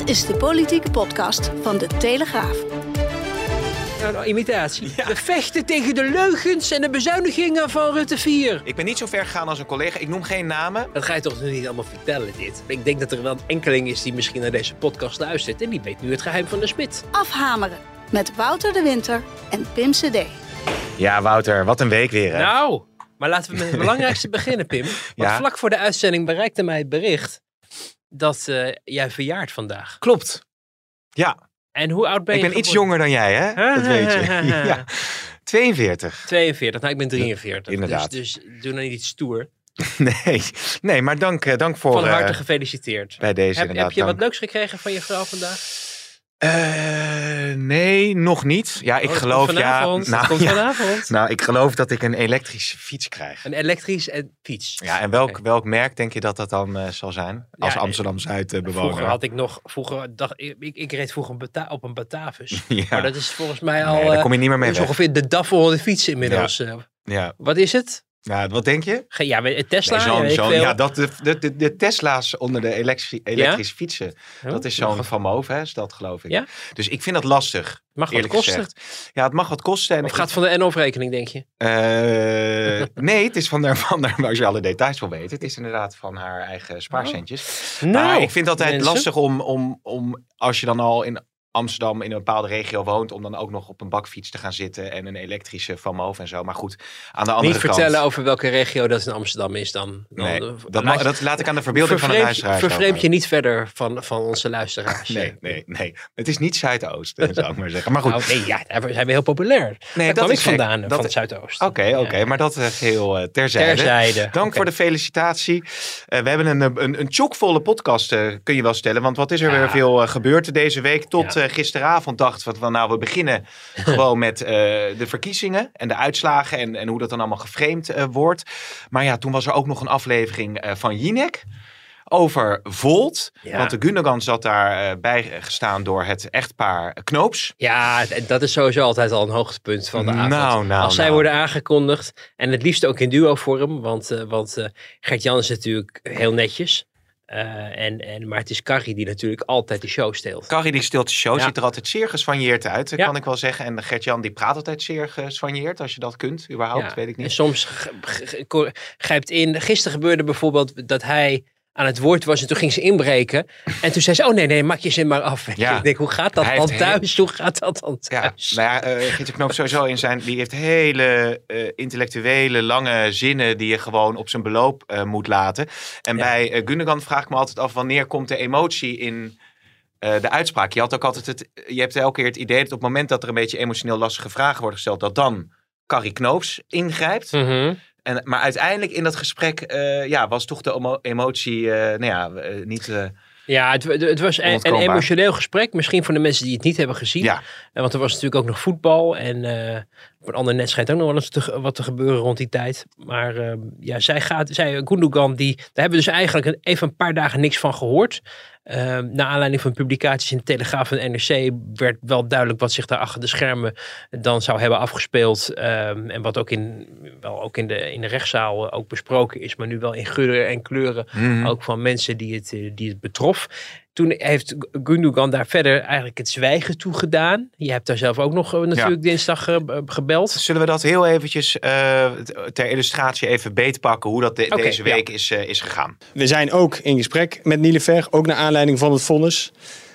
Dit is de politieke podcast van de Telegraaf. Nou, nou, imitatie. We vechten tegen de leugens en de bezuinigingen van Rutte 4. Ik ben niet zo ver gegaan als een collega. Ik noem geen namen. Dat ga je toch nu niet allemaal vertellen, dit? Ik denk dat er wel een enkeling is die misschien naar deze podcast luistert... en die weet nu het geheim van de smid. Afhameren met Wouter de Winter en Pim CD. Ja, Wouter, wat een week weer. Hè? Nou, maar laten we met het belangrijkste beginnen, Pim. Want Ja. vlak voor de uitzending bereikte mij het bericht... dat eh, jij verjaart vandaag. Klopt. Ja, En hoe oud ben ik je ben iets jonger dan jij, hè? Dat weet je. Ja. 42. 42, nou ik ben 43. Inderdaad. Dus, dus doe nou niet stoer. Nee, nee maar dank, eh, dank voor Van eh, harte gefeliciteerd. bij deze Heb, heb je wat leuks gekregen van je vrouw vandaag? Eh, nee, nog niet. Ja, ik Oh, geloof ja. vanavond. Nou, komt ja. vanavond. nou, ik geloof dat ik een elektrische fiets krijg. Een elektrisch en fiets. Ja, en welk, welk merk denk je dat dat dan eh, zal zijn? Als Ja, Amsterdam Zuid eh, Vroeger bewoner. had ik nog, vroeger dacht ik, ik, ik reed vroeger een op een Batavus. Ja. Maar dat is volgens mij al, Nee, daar eh, kom je niet meer mee ongeveer de DAF van de fiets inmiddels. eh. Ja. Wat is het? Ja, wat denk je? Ge- Ja, Tesla? Nee, ja, zo'n- weet ik zo'n- veel. ja, dat, de, de, de, de Tesla's onder de elektri- elektrische fietsen. Oh, Dat is zo'n van Moof, hè, is dat geloof ik. Ja? Dus ik vind dat lastig, Mag wat eerlijk kosten? gezegd. Ja, het mag wat kosten. En Of ik- gaat van de NOF-rekening, denk je? Eh, nee, het is van haar, van haar, als je alle details wil weten. Het is inderdaad van haar eigen spaarcentjes. Nou, maar ik vind het altijd mensen. lastig om, om, om, als je dan al in Amsterdam in een bepaalde regio woont, om dan ook nog op een bakfiets te gaan zitten en een elektrische Van en zo. Maar goed, aan de andere Niet kant... vertellen over welke regio dat in Amsterdam is dan. Nee, eh, dat, laat je- dat laat ik aan de verbeelding van de luisteraars Vervreemd je niet verder van, van onze luisteraars. Nee, nee, nee. Het is niet Zuidoost, eh, zou ik maar zeggen. Maar goed, Nou, nee, ja, daar zijn we heel populair. nee, Daar dat is vandaan, Dat- van het Zuidoost. Oké, oké, maar dat eh, geheel eh, terzijde. Terzijde. Dank voor de felicitatie. We hebben een, een, een, chockvolle podcast, kun je wel stellen. Want wat is er Ja. weer veel gebeurd deze week? Tot Eh, gisteravond dachten we van nou, we beginnen gewoon met eh, de verkiezingen en de uitslagen. En, en hoe dat dan allemaal geframed eh, wordt. Maar ja, toen was er ook nog een aflevering van Jinek. Over Volt. Ja. Want de Gundogan zat daar eh, bij gestaan door het echtpaar Knoops. Ja, dat is sowieso altijd al een hoogtepunt van de avond. Nou, nou, Als zij nou. worden aangekondigd. En het liefst ook in duo-vorm. Want, eh, want eh, Gert-Jan is natuurlijk heel netjes. Eh, en, en, maar het is Carrie die natuurlijk altijd de show steelt. Carrie die stilt de show Ja. ziet er altijd zeer geswanjeerd uit, Ja. kan ik wel zeggen. En Gert-Jan die praat altijd zeer geswanjeerd, als je dat kunt, überhaupt, Ja, weet ik En niet. soms g- ko- grijpt in. Gisteren gebeurde bijvoorbeeld dat hij aan het woord was en toen ging ze inbreken. En toen zei ze, oh nee, nee, maak je zin maar af. Ja. Ik denk, hoe gaat dat Hij dan thuis? Hoe gaat dat dan Ja, thuis? nou ja, uh, Gietje Knoop sowieso in zijn, die heeft hele eh, intellectuele, lange zinnen die je gewoon op zijn beloop eh, moet laten. En Ja. bij Gundogan vraag ik me altijd af, wanneer komt de emotie in de uitspraak? Je had ook altijd het, je hebt elke keer het idee dat op het moment dat er een beetje emotioneel lastige vragen worden gesteld, dat dan Carrie Knoops ingrijpt. Mhm. En, maar uiteindelijk in dat gesprek eh, ja, was toch de emo- emotie eh, nou ja, eh, niet... Ja, het, het was een, emotioneel gesprek. Misschien voor de mensen die het niet hebben gezien. ja, Want er was natuurlijk ook nog voetbal. En op een ander net schijnt ook nog wel eens te, wat te gebeuren rond die tijd. Maar eh, ja, zij gaat, zij, Gundogan, die, daar hebben we dus eigenlijk even een paar dagen niks van gehoord. Uh, na aanleiding van publicaties in de Telegraaf en NRC werd wel duidelijk wat zich daar achter de schermen dan zou hebben afgespeeld. Um, en wat ook, in, wel ook in, de, in de rechtszaal ook besproken is, maar nu wel in geuren en kleuren. Mhm. Ook van mensen die het, uh, die het betrof. Toen heeft Gundogan daar verder eigenlijk het zwijgen toe gedaan. Je hebt daar zelf ook nog uh, natuurlijk ja. dinsdag uh, gebeld. Zullen we dat heel eventjes uh, ter illustratie even beetpakken hoe dat de, okay, deze week ja. is, uh, is gegaan? We zijn ook in gesprek met Nielefer, ook naar aanleiding van het vonnis.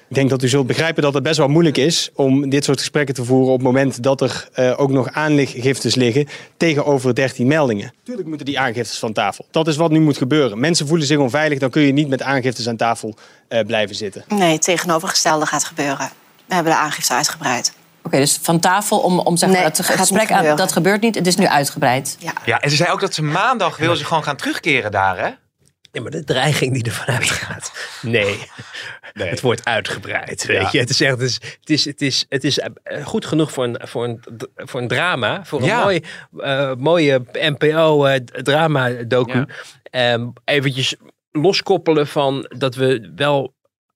Ik denk dat u zult begrijpen dat het best wel moeilijk is om dit soort gesprekken te voeren op het moment dat er uh, ook nog aanliggiftes liggen tegenover 13 meldingen. Tuurlijk moeten die aangiftes van tafel. Dat is wat nu moet gebeuren. Mensen voelen zich onveilig, dan kun je niet met aangiftes aan tafel uh, blijven zitten. Nee, het tegenovergestelde gaat gebeuren. We hebben de aangifte uitgebreid. Oké, okay, dus van tafel om, om zeg maar, nee, dat gesprek aan, dat gebeurt niet. Het is nu uitgebreid. Ja, ja en ze zei ook dat ze maandag wil ze gewoon gaan terugkeren daar, hè? Ja, maar de dreiging die ervan uitgaat. Nee. nee. Het wordt uitgebreid. Weet ja. je? Het is echt. Het is, het is, het is, het is goed genoeg voor een, voor een, voor een drama. Voor een ja. mooi, uh, mooie NPO-drama-docu. Ja. Um, eventjes loskoppelen van dat we wel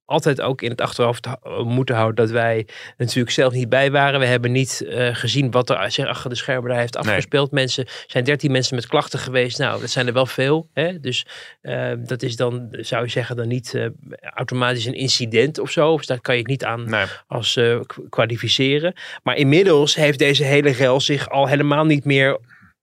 altijd ook in het achterhoofd moeten houden dat wij natuurlijk zelf niet bij waren. We hebben niet eh, gezien wat er zich achter de schermen daar heeft afgespeeld. Mensen zijn 13 mensen met klachten geweest. Nou, dat zijn er wel veel. Hè? Dus eh, dat is dan, zou je zeggen, dan niet eh, automatisch een incident of zo. Dus daar kan je het niet aan Nee. als eh, kwalificeren. Maar inmiddels heeft deze hele rel zich al helemaal niet meer.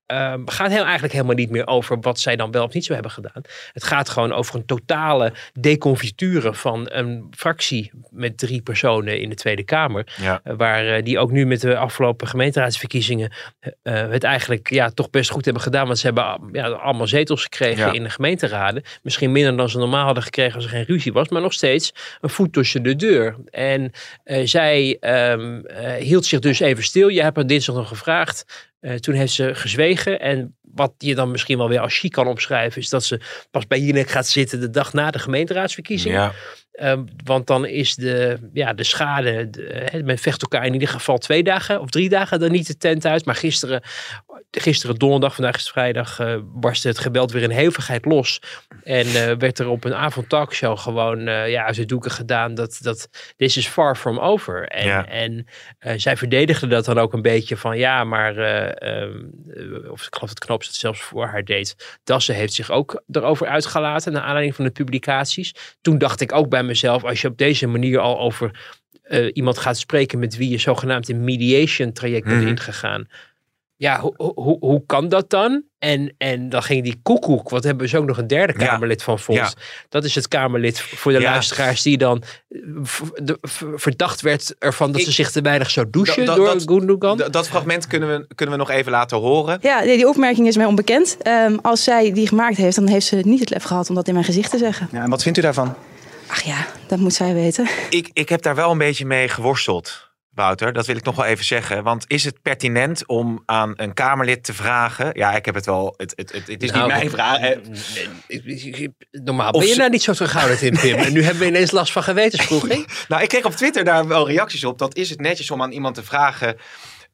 Ehm, gaat heel, eigenlijk helemaal niet meer over wat zij dan wel of niet zo hebben gedaan. Het gaat gewoon over een totale deconfiture van een fractie met drie personen in de Tweede Kamer. Ja. Eh, waar eh, die ook nu met de afgelopen gemeenteraadsverkiezingen eh, het eigenlijk ja, toch best goed hebben gedaan. Want ze hebben ja, allemaal zetels gekregen Ja. in de gemeenteraden. Misschien minder dan ze normaal hadden gekregen als er geen ruzie was. Maar nog steeds een voet tussen de deur. En zij ehm, eh, hield zich dus even stil. Je hebt haar dinsdag nog gevraagd. Eh, toen heeft ze gezwegen. En wat je dan misschien wel weer als chic kan opschrijven... is dat ze pas bij Jinek gaat zitten de dag na de gemeenteraadsverkiezingen. Ja. Ehm, want dan is de, ja, de schade, de, men vecht elkaar in ieder geval twee dagen of drie dagen dan niet de tent uit. Maar gisteren, gisteren donderdag, vandaag is vrijdag, eh, barstte het geweld weer in hevigheid los. En eh, werd er op een avond talkshow gewoon eh, ja, uit de doeken gedaan dat, dat this is far from over. En, Ja. en zij verdedigde dat dan ook een beetje van ja, maar, eh, ehm, eh, of ik geloof dat Knops het zelfs voor haar deed. Dassen heeft zich ook erover uitgelaten naar aanleiding van de publicaties. Toen dacht ik ook bij mezelf, als je op deze manier al over iemand gaat spreken met wie je zogenaamd een mediation traject bent Mhm. ingegaan. Ja, hoe, hoe, hoe kan dat dan? En, en dan ging die koekoek, wat hebben we dus ook nog een derde Ja. Kamerlid van Vos. Ja. Dat is het Kamerlid voor de Ja. luisteraars die dan eh, de- verdacht werd ervan dat Ik- ze zich te weinig zou douchen Dat- door dat- Gundogan. Dat fragment kunnen we, kunnen we nog even laten horen. Ja, nee, die opmerking is mij onbekend. Ehm, als zij die gemaakt heeft, dan heeft ze niet het lef gehad om dat in mijn gezicht te zeggen. Ja, en wat vindt u daarvan? Ach ja, dat moet zij weten. Ik, ik heb daar wel een beetje mee geworsteld, Wouter. Dat wil ik nog wel even zeggen. Want is het pertinent om aan een Kamerlid te vragen... Ja, ik heb het wel... Het, het, het, het is Nou, niet mijn vraag. Normaal ben je daar niet zo terughoudend in, Pim. En nu hebben we ineens last van gewetenswroeging. Nou, ik kreeg op Twitter daar wel reacties op. Dat is het netjes om aan iemand te vragen...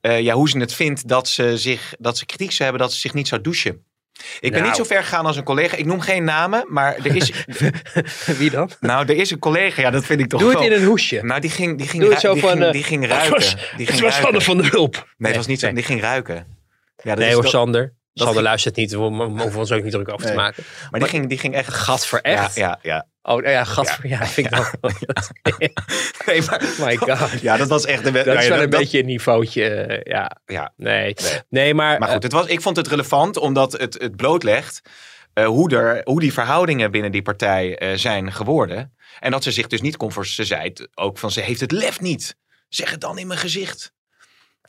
eh, ja, hoe ze het vindt dat ze, zich, dat ze kritiek zou hebben... dat ze zich niet zou douchen. Ik ben Nou. niet zo ver gegaan als een collega. Ik noem geen namen, maar er is... Wie dan? nou, er is een collega. Ja, dat vind ik toch Doe het wel... in een hoesje. Nou, die ging, die ging, Doe het ru- zo die van... ging, eh, die ging het ruiken. was- die Het ging was Sander ruiken. van der Hulp. Nee, het was niet zo. nee. Die ging ruiken. Ja, dat Nee is hoor, Sander. Dat Sander ging- luistert niet. We hoeven ons ook niet druk over te Nee. maken. Maar die ging, die ging echt... Gat voor Ja, echt? ja, ja. Oh, nou ja, gat voor... Ja, vind ik dan... Nee, maar, My god. ja, dat was echt... De, Dat is wel een beetje een niveautje. eh, Ja, Ja, nee. Nee, maar... maar goed, het was, ik vond het relevant omdat het, het blootlegt eh, hoe, er, hoe die verhoudingen binnen die partij eh, zijn geworden. En dat ze zich dus niet kon voor... Ze zei het ook van, ze heeft het lef niet. Zeg het dan in mijn gezicht.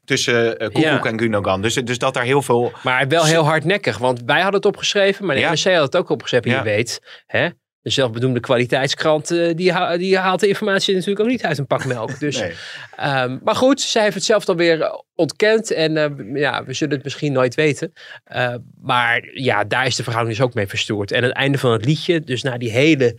Tussen Koekoek Ja. en Gundogan. Dus, dus dat daar heel veel... Maar wel heel hardnekkig, want wij hadden het opgeschreven, maar de Ja. NRC had het ook opgeschreven. Je weet, hè, de zelfbedoemde kwaliteitskrant, eh, die, ha- die haalt de informatie natuurlijk ook niet uit een pak melk. Dus, Nee. ehm, maar goed, zij heeft het zelf dan weer eh, ontkend en ja, we zullen het misschien nooit weten. Maar ja, daar is de verhouding dus ook mee verstoord. En het einde van het liedje, dus na die hele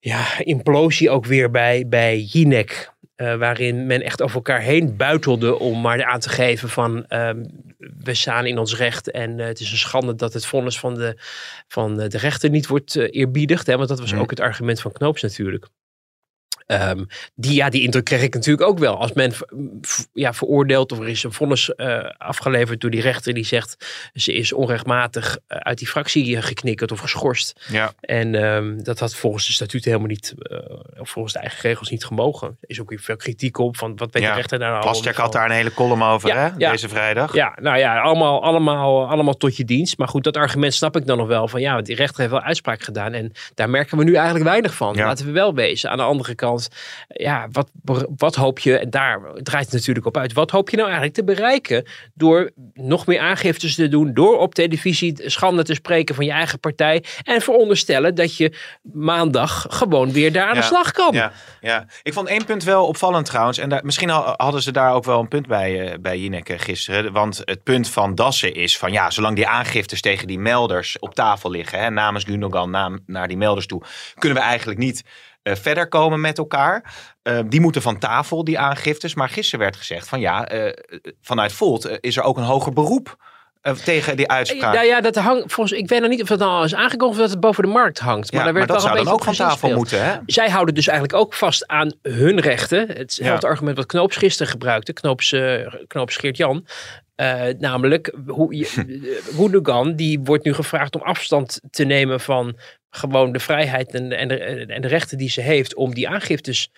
ja, implosie ook weer bij, bij Jinek. Eh, waarin men echt over elkaar heen buitelde om maar aan te geven van ehm, we staan in ons recht en eh, het is een schande dat het vonnis van de, van de rechter niet wordt eh, eerbiedigd. Hè, want dat was Mhm. ook het argument van Knoops natuurlijk. Ehm, die, ja, die indruk kreeg ik natuurlijk ook wel. Als men ja, veroordeelt of er is een vonnis eh, afgeleverd door die rechter die zegt ze is onrechtmatig eh, uit die fractie eh, geknikkerd of geschorst. Ja. En ehm, dat had volgens de statuten helemaal niet, of volgens de eigen regels niet gemogen. Er is ook weer veel kritiek op van wat weet Ja. de rechter daar nou allemaal had daar een hele column over, Ja, hè? ja. Deze vrijdag. ja, nou ja, allemaal, allemaal, allemaal tot je dienst. Maar goed, dat argument snap ik dan nog wel. Van ja, die rechter heeft wel uitspraak gedaan. En daar merken we nu eigenlijk weinig van. Laten we wel wezen. Aan de andere kant, ja, wat, wat hoop je, en daar draait het natuurlijk op uit. Wat hoop je nou eigenlijk te bereiken door nog meer aangiftes te doen. Door op televisie schande te spreken van je eigen partij. En veronderstellen dat je maandag gewoon weer daar aan Ja. de slag kan. Ja, ja, ik vond één punt wel opvallend trouwens. En daar, misschien ha- hadden ze daar ook wel een punt bij, eh, bij Jinek eh, gisteren. Want het punt van Dassen is van ja, zolang die aangiftes tegen die melders op tafel liggen, hè, namens Gundogan naam, naar die melders toe, kunnen we eigenlijk niet eh, verder komen met elkaar. Eh, die moeten van tafel, die aangiftes. Maar gisteren werd gezegd van ja, eh, vanuit Volt is er ook een hoger beroep tegen die uitspraak? Nou ja, dat hangt volgens ik weet nog niet of dat al is aangekomen of dat het boven de markt hangt. Maar, Ja, daar werd maar dat zou een dan ook van tafel moeten, hè? Zij houden dus eigenlijk ook vast aan hun rechten. Hetzelfde Ja. argument wat Knoops gisteren gebruikte, Knoops, uh, Knoops Geert-Jan. Uh, namelijk, hoe, je, Gundogan, die wordt nu gevraagd om afstand te nemen van gewoon de vrijheid en, en, de, en de rechten die ze heeft om die aangiftes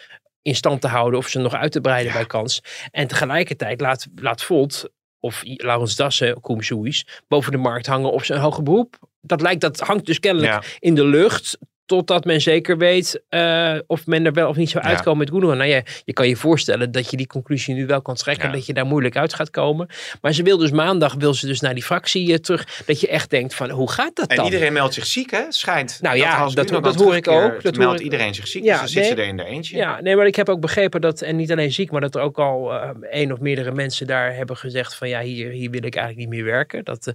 in stand te houden of ze nog uit te breiden ja. bij kans. En tegelijkertijd laat, laat Volt of Laurens Dassen, Koem Suis, boven de markt hangen op zijn hoge beroep. Dat lijkt, dat hangt dus kennelijk ja. in de lucht. Totdat men zeker weet uh, of men er wel of niet zou uitkomen ja. met Gundogan. Nou ja, je kan je voorstellen dat je die conclusie nu wel kan trekken. Ja. Dat je daar moeilijk uit gaat komen. Maar ze wil dus maandag wil ze dus naar die fractie uh, terug. Dat je echt denkt van hoe gaat dat en dan? En iedereen meldt zich ziek hè? Schijnt. Nou ja, dat, dat, dat, dat hoor ik ook. Dat meldt iedereen zich ziek. Ja, dus dan zit nee, ze er in de eentje. Ja, nee, maar ik heb ook begrepen dat, en niet alleen ziek, maar dat er ook al uh, één of meerdere mensen daar hebben gezegd van ja, hier, hier wil ik eigenlijk niet meer werken. Dat,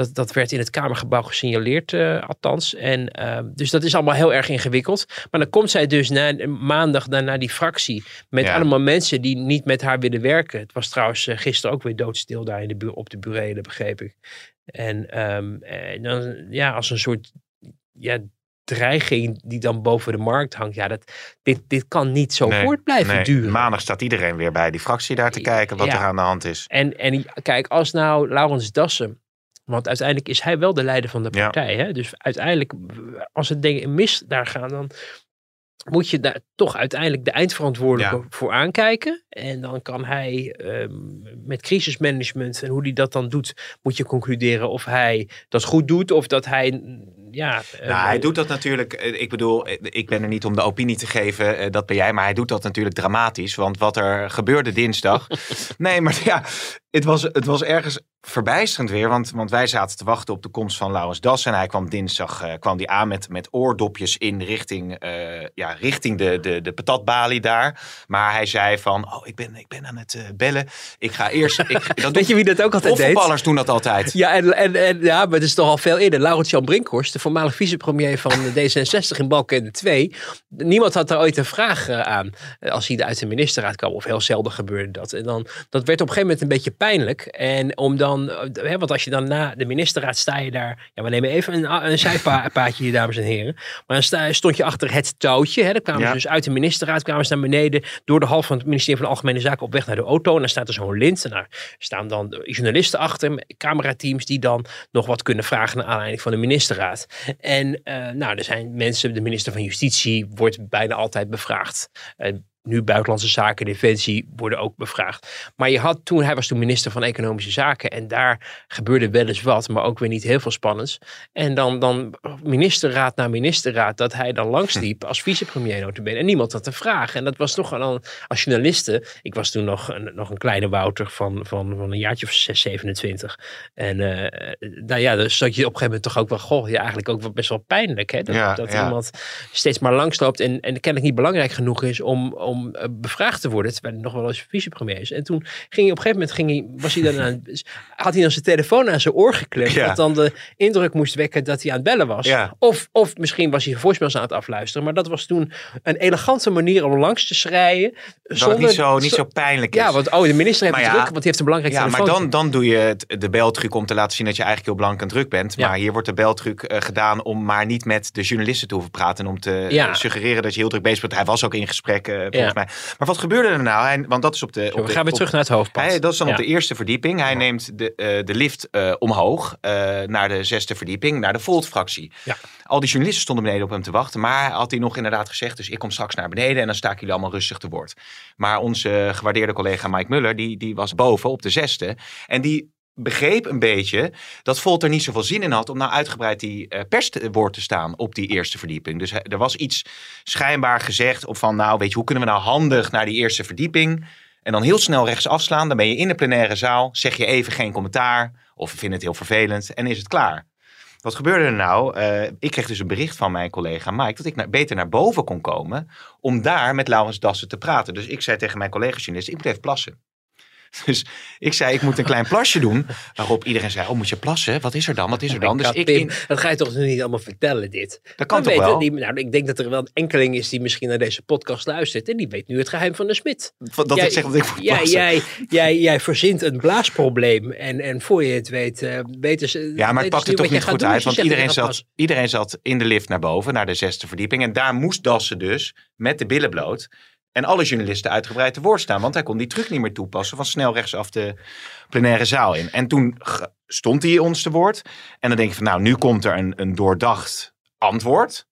dat, dat werd in het Kamergebouw gesignaleerd, uh, althans. En, uh, dus dat is allemaal heel erg ingewikkeld. Maar dan komt zij dus na, maandag dan naar die fractie. Met ja. allemaal mensen die niet met haar willen werken. Het was trouwens uh, gisteren ook weer doodstil daar in de op de burelen, begreep ik. En, um, en dan, ja, als een soort ja, dreiging die dan boven de markt hangt. Ja, dat, dit, dit kan niet zo nee, voort blijven nee. duren. Maandag staat iedereen weer bij die fractie daar te kijken wat Ja. er aan de hand is. En, en kijk, als nou Laurens Dassen. Want uiteindelijk is hij wel de leider van de Ja. partij. Hè? Dus uiteindelijk, als het dingen mis daar gaan, dan moet je daar toch uiteindelijk de eindverantwoordelijke Ja. voor aankijken. En dan kan hij ehm, met crisismanagement en hoe hij dat dan doet, moet je concluderen of hij dat goed doet of dat hij, ja... Nou, eh, hij doet dat natuurlijk. eh, Ik bedoel, eh, ik ben er niet om de opinie te geven, dat ben jij, maar hij doet dat natuurlijk dramatisch. Want wat er gebeurde dinsdag. nee, maar ja, het was, het was ergens verbijsterend weer. Want, want wij zaten te wachten op de komst van Laurens Das. En hij kwam dinsdag kwam die aan met, met oordopjes in richting, ja, richting de, de, de patatbalie daar. Maar hij zei van, oh, ik ben, ik ben aan het bellen. Ik ga eerst... Ik, dat Weet je wie dat ook altijd deed? Voetballers doen dat altijd. Ja, en, en, en, ja, maar het is toch al veel eerder. Laurent-Jan Brinkhorst, de voormalig vicepremier van de D66 in Balkenende 2. Niemand had daar ooit een vraag eh, aan eh, als hij uit de ministerraad kwam. Of heel zelden gebeurde dat. En dan, dat werd op een gegeven moment een beetje pijnlijk. En om dan, eh, hè, want als je dan na de ministerraad sta je daar. Ja, we nemen even een, een zijpaadje hier, dames en heren. Maar dan sta, stond je achter het touwtje. Hè. Dan kwamen Ja. ze dus uit de ministerraad, kwamen ze naar beneden. Door de hal van het ministerie van Algemene Zaken op weg naar de auto. En dan staat er zo'n lint. En daar staan dan journalisten achter, camerateams die dan nog wat kunnen vragen naar aanleiding van de ministerraad. En eh, nou, er zijn mensen, de minister van Justitie wordt bijna altijd bevraagd. Nu Buitenlandse Zaken, Defensie worden ook bevraagd. Maar je had toen, hij was toen minister van Economische Zaken. En daar gebeurde wel eens wat, maar ook weer niet heel veel spannends. En dan, dan ministerraad na ministerraad, dat hij dan langsliep als vicepremier notabene. En niemand had een vraag. En dat was toch dan als journaliste. Ik was toen nog een, nog een kleine Wouter van, van, van een jaartje of 6, 27. En eh, nou ja, dus zat je op een gegeven moment toch ook wel, goh, ja, eigenlijk ook wel best wel pijnlijk. Hè? Dat, Ja, dat ja. iemand steeds maar langsloopt en, en kennelijk niet belangrijk genoeg is om, om eh, bevraagd te worden. Terwijl hij nog wel eens vicepremier is. En toen ging hij op een gegeven moment, ging hij, was hij dan aan, had hij dan zijn telefoon aan zijn oor geklemd. Ja. Wat dan de indruk moest wekken dat hij aan het bellen was. Ja. Of, of misschien was hij voicemails aan het afluisteren. Maar dat was toen een elegante manier om langs te schrijden. Dat het niet zo, niet zo pijnlijk is. Ja, want oh, de minister heeft Maar ja, druk, want die heeft een belangrijk Ja, maar telefoontje. dan, dan doe je het, de beltruc om te laten zien dat je eigenlijk heel blank en druk bent. Ja. Maar hier wordt de beltruc eh, gedaan om maar niet met de journalisten te hoeven praten. En om te Ja. eh, suggereren dat je heel druk bezig bent. Hij was ook in gesprek, eh, volgens Ja. mij. Maar wat gebeurde er nou? Hij, want dat is op de... Zo, op we de gaan weer op- terug naar het hoofdpad. hij, dat is dan op de eerste verdieping. Hij neemt de, eh, de lift eh, omhoog eh, naar de zesde verdieping, naar de Volt-fractie. Ja. Al die journalisten stonden beneden op hem te wachten. Maar had hij nog inderdaad gezegd, dus ik kom straks naar beneden en dan sta ik jullie allemaal rustig te woord. Maar onze gewaardeerde collega Mike Muller, die, die was boven op de zesde. En die begreep een beetje dat Volt er niet zoveel zin in had om nou uitgebreid die eh, pers te staan op die eerste verdieping. Dus er was iets schijnbaar gezegd op van, nou weet je, hoe kunnen we nou handig naar die eerste verdieping? En dan heel snel rechts afslaan. Dan ben je in de plenaire zaal. Zeg je even geen commentaar. Of we vinden het heel vervelend. En is het klaar. Wat gebeurde er nou? Eh, ik kreeg dus een bericht van mijn collega Mike. Dat ik naar, beter naar boven kon komen. Om daar met Laurens Dassen te praten. Dus ik zei tegen mijn collega-journalist. Ik moet even plassen. Dus ik zei, ik moet een klein plasje doen. Waarop iedereen zei, oh moet je plassen? Wat is er dan? Wat is er dan? Ik Dus ik, in- dat ga je toch niet allemaal vertellen, dit? dat kan toch wel? Die, nou, ik denk dat er wel een enkeling is die misschien naar deze podcast luistert. En die weet nu het geheim van de smid. Dat ik zeg dat ik moet jij, jij, jij, jij verzint een blaasprobleem. En, en voor je het weet, eh, weten ze. Ja, maar het pakte toch wat jij niet goed uit. Want iedereen zat, iedereen zat in de lift naar boven, naar de zesde verdieping. En daar moest Dassen dus met de billen bloot. En alle journalisten uitgebreid te woord staan. Want hij kon die truc niet meer toepassen van snel rechtsaf de plenaire zaal in. En toen stond hij ons te woord. En dan denk je van nou, nu komt er een, een doordacht antwoord.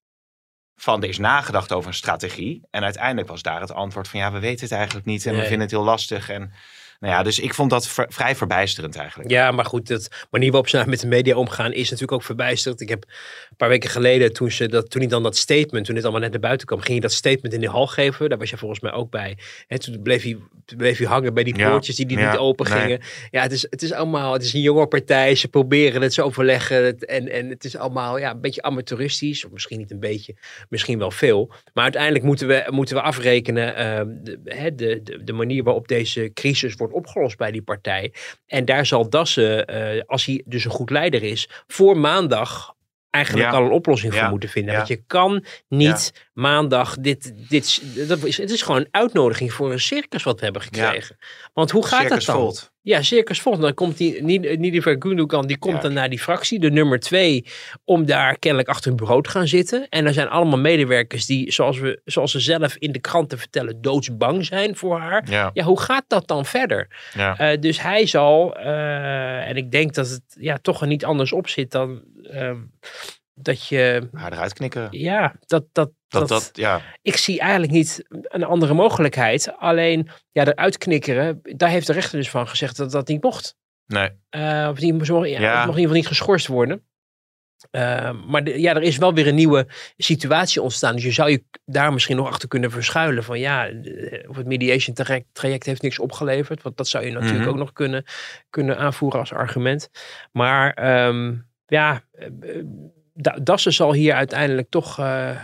Van er is nagedacht over een strategie. En uiteindelijk was daar het antwoord van ja, we weten het eigenlijk niet. En we vinden het heel lastig. En nou ja, dus ik vond dat vrij verbijsterend eigenlijk. Ja, maar goed, de manier waarop ze nou met de media omgaan is natuurlijk ook verbijsterend. Ik heb een paar weken geleden, toen, ze dat, toen hij dan dat statement, toen het allemaal net naar buiten kwam, ging hij dat statement in de hal geven. Daar was je volgens mij ook bij. En toen bleef hij, toen bleef hij hangen bij die Ja, poortjes die, die ja, niet open nee. gingen. Ja, het is, het is allemaal, het is een jonge partij. Ze proberen het, ze overleggen het. En, en het is allemaal ja, een beetje amateuristisch. Of misschien niet een beetje, misschien wel veel. Maar uiteindelijk moeten we, moeten we afrekenen eh, de, hè, de, de, de manier waarop deze crisis wordt opgelost bij die partij. En daar zal Dassen, eh, als hij dus een goed leider is, voor maandag eigenlijk Ja. al een oplossing voor moeten vinden. Want je kan niet maandag dit, dit, dat is, het is gewoon een uitnodiging voor een circus wat we hebben gekregen. Want hoe gaat Circus dat dan? Volt. Ja, Circus Volt. Dan komt die Nidiver Gundogan, die komt dan naar die fractie, de nummer twee, om daar kennelijk achter hun bureau te gaan zitten. En er zijn allemaal medewerkers die, zoals, we, zoals ze zelf in de kranten vertellen, doodsbang zijn voor haar. Ja, Ja, hoe gaat dat dan verder? ja. Eh, dus hij zal, eh, en ik denk dat het ja, toch er niet anders op zit dan ehm, dat je, haar eruit knikken. ja, dat, dat, Dat, dat, ja. ik zie eigenlijk niet een andere mogelijkheid. Alleen, ja, eruit knikkeren, daar heeft de rechter dus van gezegd dat dat niet mocht. Nee. Eh, of die mocht, ja, Ja. mocht in ieder geval niet geschorst worden. Eh, maar de- ja, er is wel weer een nieuwe situatie ontstaan. Dus je zou je daar misschien nog achter kunnen verschuilen. Van ja, eh, of het mediation traject, traject heeft niks opgeleverd. Want dat zou je natuurlijk Mhm. ook nog kunnen, kunnen aanvoeren als argument. Maar ehm, ja, eh, eh, Da- Dassen zal hier uiteindelijk toch eh,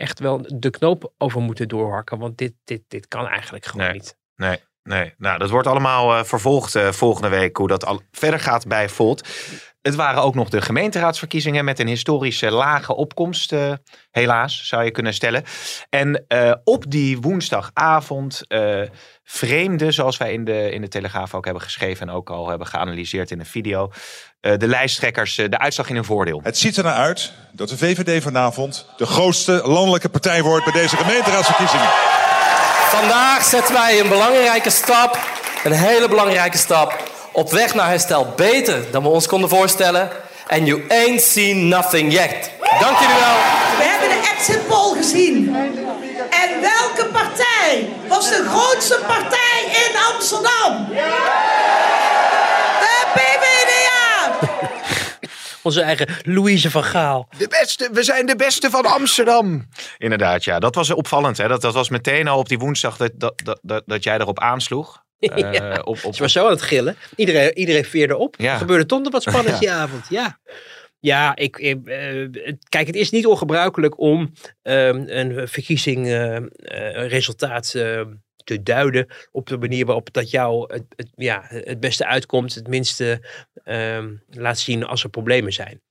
echt wel de knoop over moeten doorhakken. Want dit, dit, dit kan eigenlijk gewoon Nee. niet. Nee, nee. Nou, dat wordt allemaal vervolgd volgende week hoe dat al verder gaat bij Volt. Het waren ook nog de gemeenteraadsverkiezingen met een historische lage opkomst, eh, helaas, zou je kunnen stellen. En eh, op die woensdagavond eh vreemde, zoals wij in de, in de Telegraaf ook hebben geschreven en ook al hebben geanalyseerd in een video, eh, de lijsttrekkers de uitslag in hun voordeel. Het ziet er naar uit dat de VVD vanavond de grootste landelijke partij wordt bij deze gemeenteraadsverkiezingen. Vandaag zetten wij een belangrijke stap, een hele belangrijke stap, op weg naar herstel beter dan we ons konden voorstellen. And you ain't seen nothing yet. Dank jullie wel. We hebben de exit poll gezien. En welke partij was de grootste partij in Amsterdam? De PvdA! Onze eigen Louise van Gaal. De beste, we zijn de beste van Amsterdam. Inderdaad, ja. Dat was opvallend. Hè? Dat, dat was meteen al op die woensdag dat, dat, dat, dat, dat jij erop aansloeg. Eh, Ja. op, op, Ze was zo aan het gillen. Iedereen, iedereen veerde op. Ja. Er gebeurde toch nog wat spannend die avond. Ja. Ja, ik, ik, eh, het- kijk, het is niet ongebruikelijk om ehm, een verkiezing eh, eh, resultaat eh, te duiden op de manier waarop dat jou het, het, ja, het beste uitkomt, het minste ehm, laat zien als er problemen zijn.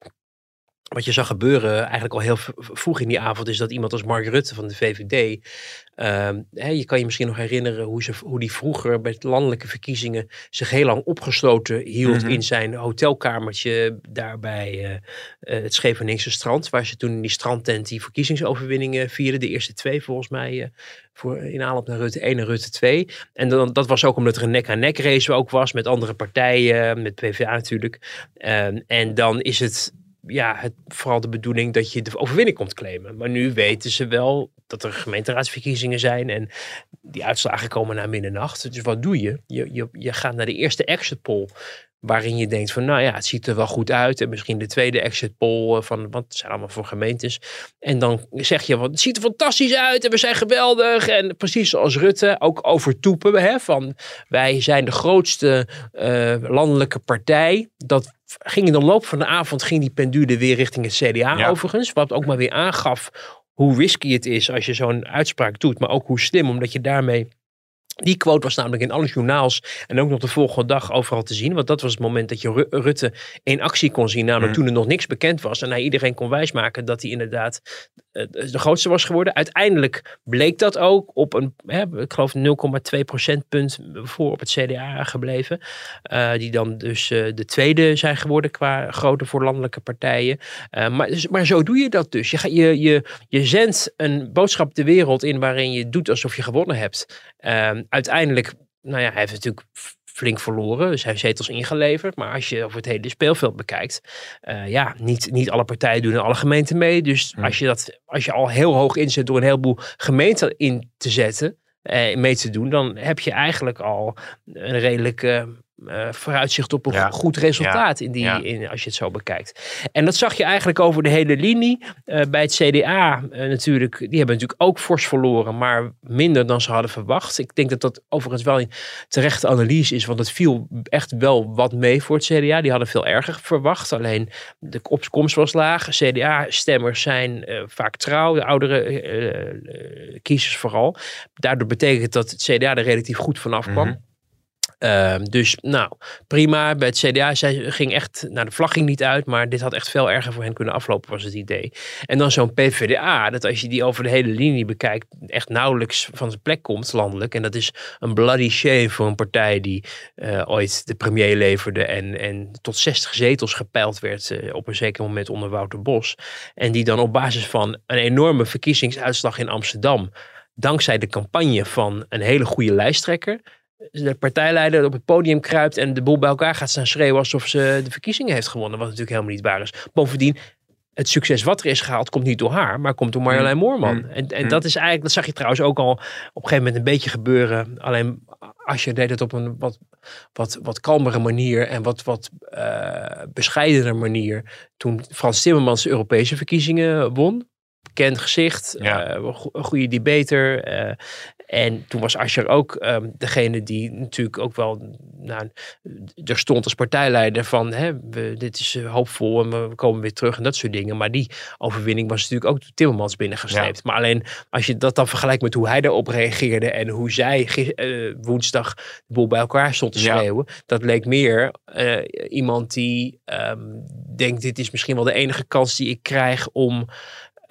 Wat je zag gebeuren eigenlijk al heel vroeg in die avond is dat iemand als Mark Rutte van de VVD, ehm, hè, je kan je misschien nog herinneren hoe, ze, hoe die vroeger bij de landelijke verkiezingen zich heel lang opgesloten hield Mhm. in zijn hotelkamertje daar bij eh, eh, het Scheveningse strand, waar ze toen in die strandtent die verkiezingsoverwinningen vierden, de eerste twee volgens mij, eh, voor, in aanloop naar Rutte 1 en Rutte 2. En dan, dat was ook omdat er een nek-aan-nek race ook was met andere partijen, met PvdA natuurlijk. Ehm, en dan is het ja, het, vooral de bedoeling dat je de overwinning komt claimen. Maar nu weten ze wel dat er gemeenteraadsverkiezingen zijn en die uitslagen komen na middernacht. Dus wat doe je? Je, je, je gaat naar de eerste exit poll. Waarin je denkt van, nou ja, het ziet er wel goed uit. En misschien de tweede exit poll eh, van, want het zijn allemaal voor gemeentes. En dan zeg je, van, het ziet er fantastisch uit en we zijn geweldig. En precies zoals Rutte, ook over toepen. Hè, van, wij zijn de grootste eh, landelijke partij. Dat ging in de loop van de avond, ging die pendule weer richting het CDA Ja. overigens. Wat ook maar weer aangaf hoe risky het is als je zo'n uitspraak doet. Maar ook hoe slim, omdat je daarmee Die quote was namelijk in alle journaals en ook nog de volgende dag overal te zien. Want dat was het moment dat je Rutte in actie kon zien. Namelijk toen er nog niks bekend was. En hij iedereen kon wijsmaken dat hij inderdaad de grootste was geworden. Uiteindelijk bleek dat ook op een, hè, ik geloof 0,2 procentpunt voor op het CDA gebleven. Uh, die dan dus uh, de tweede zijn geworden qua grootte voor landelijke partijen. Maar, dus, maar zo doe je dat dus. Je, je, je, je zendt een boodschap de wereld in waarin je doet alsof je gewonnen hebt. Ehm, uiteindelijk, nou ja, hij heeft natuurlijk flink verloren. Dus hij heeft zetels ingeleverd. Maar als je over het hele speelveld bekijkt, uh, ja, niet, niet alle partijen doen in alle gemeenten mee. Dus als, je dat, als je al heel hoog inzet door een heleboel gemeenten in te zetten, eh, mee te doen, dan heb je eigenlijk al een redelijke uh, vooruitzicht op een goed resultaat in die, in, als je het zo bekijkt. En dat zag je eigenlijk over de hele linie. Uh, bij het CDA uh, natuurlijk, die hebben natuurlijk ook fors verloren, maar minder dan ze hadden verwacht. Ik denk dat dat overigens wel een terechte analyse is, want het viel echt wel wat mee voor het CDA. Die hadden veel erger verwacht, alleen de opkomst was laag. CDA-stemmers zijn vaak trouw, de oudere kiezers vooral. Daardoor betekent dat het CDA er relatief goed vanaf kwam. Mm Ehm, dus nou, prima. Bij het CDA zij ging echt, nou de vlag ging niet uit, maar dit had echt veel erger voor hen kunnen aflopen, was het idee. En dan zo'n PvdA, dat als je die over de hele linie bekijkt, echt nauwelijks van zijn plek komt landelijk. En dat is een bloody shame voor een partij die uh, ooit de premier leverde en, en tot 60 zetels gepeild werd uh, op een zeker moment onder Wouter Bos. En die dan op basis van een enorme verkiezingsuitslag in Amsterdam dankzij de campagne van een hele goede lijsttrekker de partijleider op het podium kruipt en de boel bij elkaar gaat staan schreeuwen alsof ze de verkiezingen heeft gewonnen. Wat natuurlijk helemaal niet waar is. Bovendien, het succes wat er is gehaald komt niet door haar, maar komt door Marjolein mm. Moorman. Mm. En, en mm. dat is eigenlijk, dat zag je trouwens ook al op een gegeven moment een beetje gebeuren. Alleen als je deed het op een wat, wat, wat kalmere manier en wat, wat uh, bescheidener manier. Toen Frans Timmermans de Europese verkiezingen won bekend gezicht, ja. uh, goede debater. Uh, en toen was Asscher ook um, degene die natuurlijk ook wel nou, er stond als partijleider van hè, we, dit is uh, hoopvol en we komen weer terug en dat soort dingen. Maar die overwinning was natuurlijk ook Timmermans binnengesleept. Maar alleen als je dat dan vergelijkt met hoe hij daarop reageerde en hoe zij woensdag de boel bij elkaar stond te schreeuwen. Dat leek meer iemand die um, denkt dit is misschien wel de enige kans die ik krijg om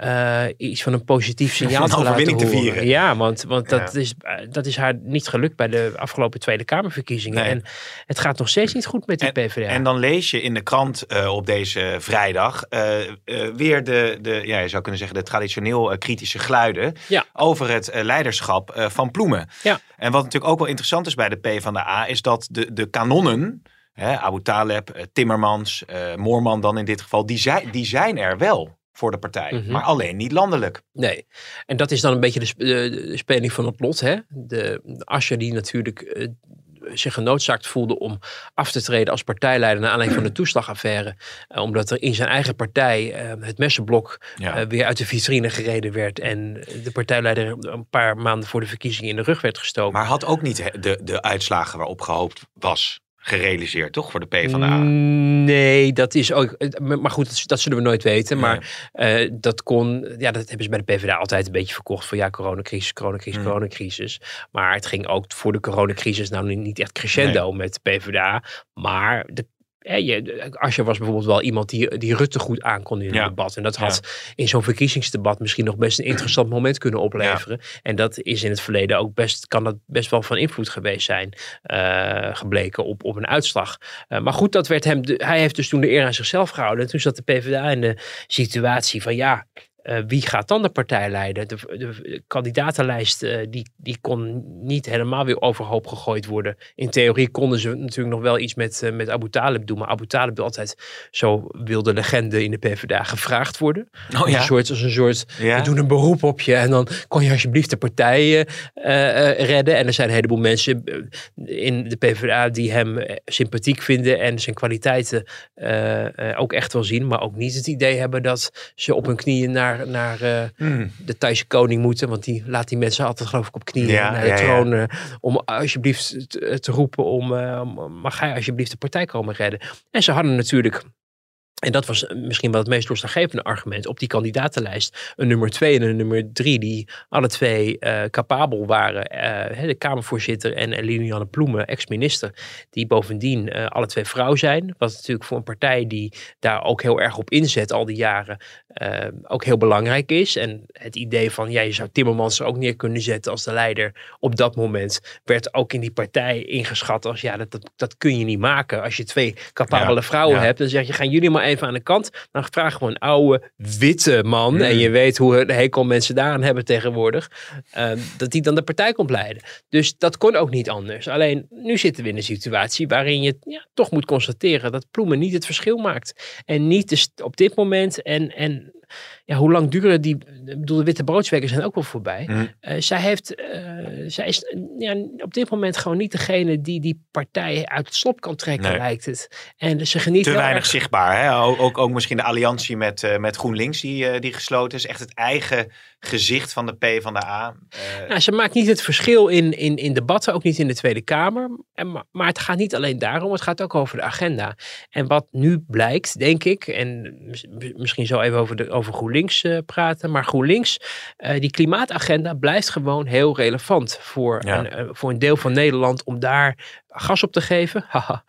uh, iets van een positief signaal te laten te vieren. Ja, want, want dat, Is, eh, dat is haar niet gelukt bij de afgelopen Tweede Kamerverkiezingen. En het gaat nog steeds niet goed met die en, PvdA. En dan lees je in de krant uh, op deze vrijdag uh, weer de, de, ja, je zou kunnen zeggen, de traditioneel kritische geluiden ja. over het leiderschap van Ploemen. Ja. En wat natuurlijk ook wel interessant is bij de PvdA, is dat de, de kanonnen, hè, Abu Taleb, Timmermans, Moorman dan in dit geval, die zijn, die zijn er wel voor de partij. Mhm. Maar alleen niet landelijk. Nee. En dat is dan een beetje de, de, speling van het lot. Hè? De, de die natuurlijk uh, zich genoodzaakt voelde om af te treden als partijleider naar aanleiding van de toeslagaffaire. Uh, omdat er in zijn eigen partij uh, het messenblok weer uit de vitrine gereden werd. En de partijleider een paar maanden voor de verkiezingen in de rug werd gestoken. Maar had ook niet de, de uitslagen waarop gehoopt was gerealiseerd, toch? Voor de PvdA? Nee, dat is ook. Maar goed, dat, zullen we nooit weten. Maar uh, dat kon. Ja, dat hebben ze bij de PvdA altijd een beetje verkocht. Van ja, coronacrisis, coronacrisis, mm. coronacrisis. Maar het ging ook voor de coronacrisis nou niet echt crescendo met de PvdA. Maar de je, was bijvoorbeeld wel iemand die, die Rutte goed aankon in het debat. En dat had in zo'n verkiezingsdebat misschien nog best een interessant moment kunnen opleveren. En dat is in het verleden ook best, kan dat best wel van invloed geweest zijn, uh, gebleken op, op een uitslag. Uh, maar goed, dat werd hem, hij heeft dus toen de eer aan zichzelf gehouden. En toen zat de PvdA in de situatie van ja, uh, wie gaat dan de partij leiden? De, de kandidatenlijst uh, die, die kon niet helemaal weer overhoop gegooid worden. In theorie konden ze natuurlijk nog wel iets met, uh, met Abu Talib doen. Maar Abu Talib wil altijd, zo wilde legende in de PvdA, gevraagd worden. Oh, ja? Een soort, als een soort, ja? we doen een beroep op je. En dan kon je alsjeblieft de partij redden. En er zijn een heleboel mensen in de PvdA die hem sympathiek vinden. En zijn kwaliteiten ook echt wel zien. Maar ook niet het idee hebben dat ze op hun knieën naar naar, naar mm. de Thaise koning moeten. Want die laat die mensen altijd geloof ik op knieën naar de troon. Ja. Om alsjeblieft te, te roepen om, mag hij alsjeblieft de partij komen redden. En ze hadden natuurlijk En dat was misschien wel het meest doorslaggevende argument op die kandidatenlijst. Een nummer twee en een nummer drie, die alle twee uh, capabel waren. Uh, de Kamervoorzitter en Liliane Ploemen, ex-minister, die bovendien uh, alle twee vrouw zijn. Wat natuurlijk voor een partij die daar ook heel erg op inzet al die jaren, ook heel belangrijk is. En het idee van, ja, je zou Timmermans er ook neer kunnen zetten als de leider op dat moment, werd ook in die partij ingeschat als, ja, dat, dat, dat kun je niet maken. Als je twee capabele ja, vrouwen ja. hebt, dan zeg je, gaan jullie maar even aan de kant. Dan vragen we een oude witte man. Hmm. En je weet hoe hekel mensen daaraan hebben tegenwoordig. Uh, dat die dan de partij komt leiden. Dus dat kon ook niet anders. Alleen nu zitten we in een situatie waarin je ja, toch moet constateren dat Ploemen niet het verschil maakt. En niet de, op dit moment. En, en ja, hoe lang duren die. Ik bedoel, de witte broodswekken zijn ook wel voorbij. Mm. Uh, zij, heeft, uh, zij is ja, op dit moment gewoon niet degene die die partij uit het slop kan trekken, Nee. lijkt het. En ze geniet Te weinig erg- zichtbaar. Hè? Ook, ook, ook misschien de alliantie met, eh, met GroenLinks die, eh, die gesloten is. Echt het eigen gezicht van de P van de A. Eh, Nou, ze maakt niet het verschil in, in, in debatten, ook niet in de Tweede Kamer. En, maar, het gaat niet alleen daarom, het gaat ook over de agenda. En wat nu blijkt, denk ik, en mis- misschien zo even over, de, over GroenLinks eh, praten, maar GroenLinks, eh, die klimaatagenda blijft gewoon heel relevant voor, Ja. een, eh, voor een deel van Nederland om daar gas op te geven. Haha.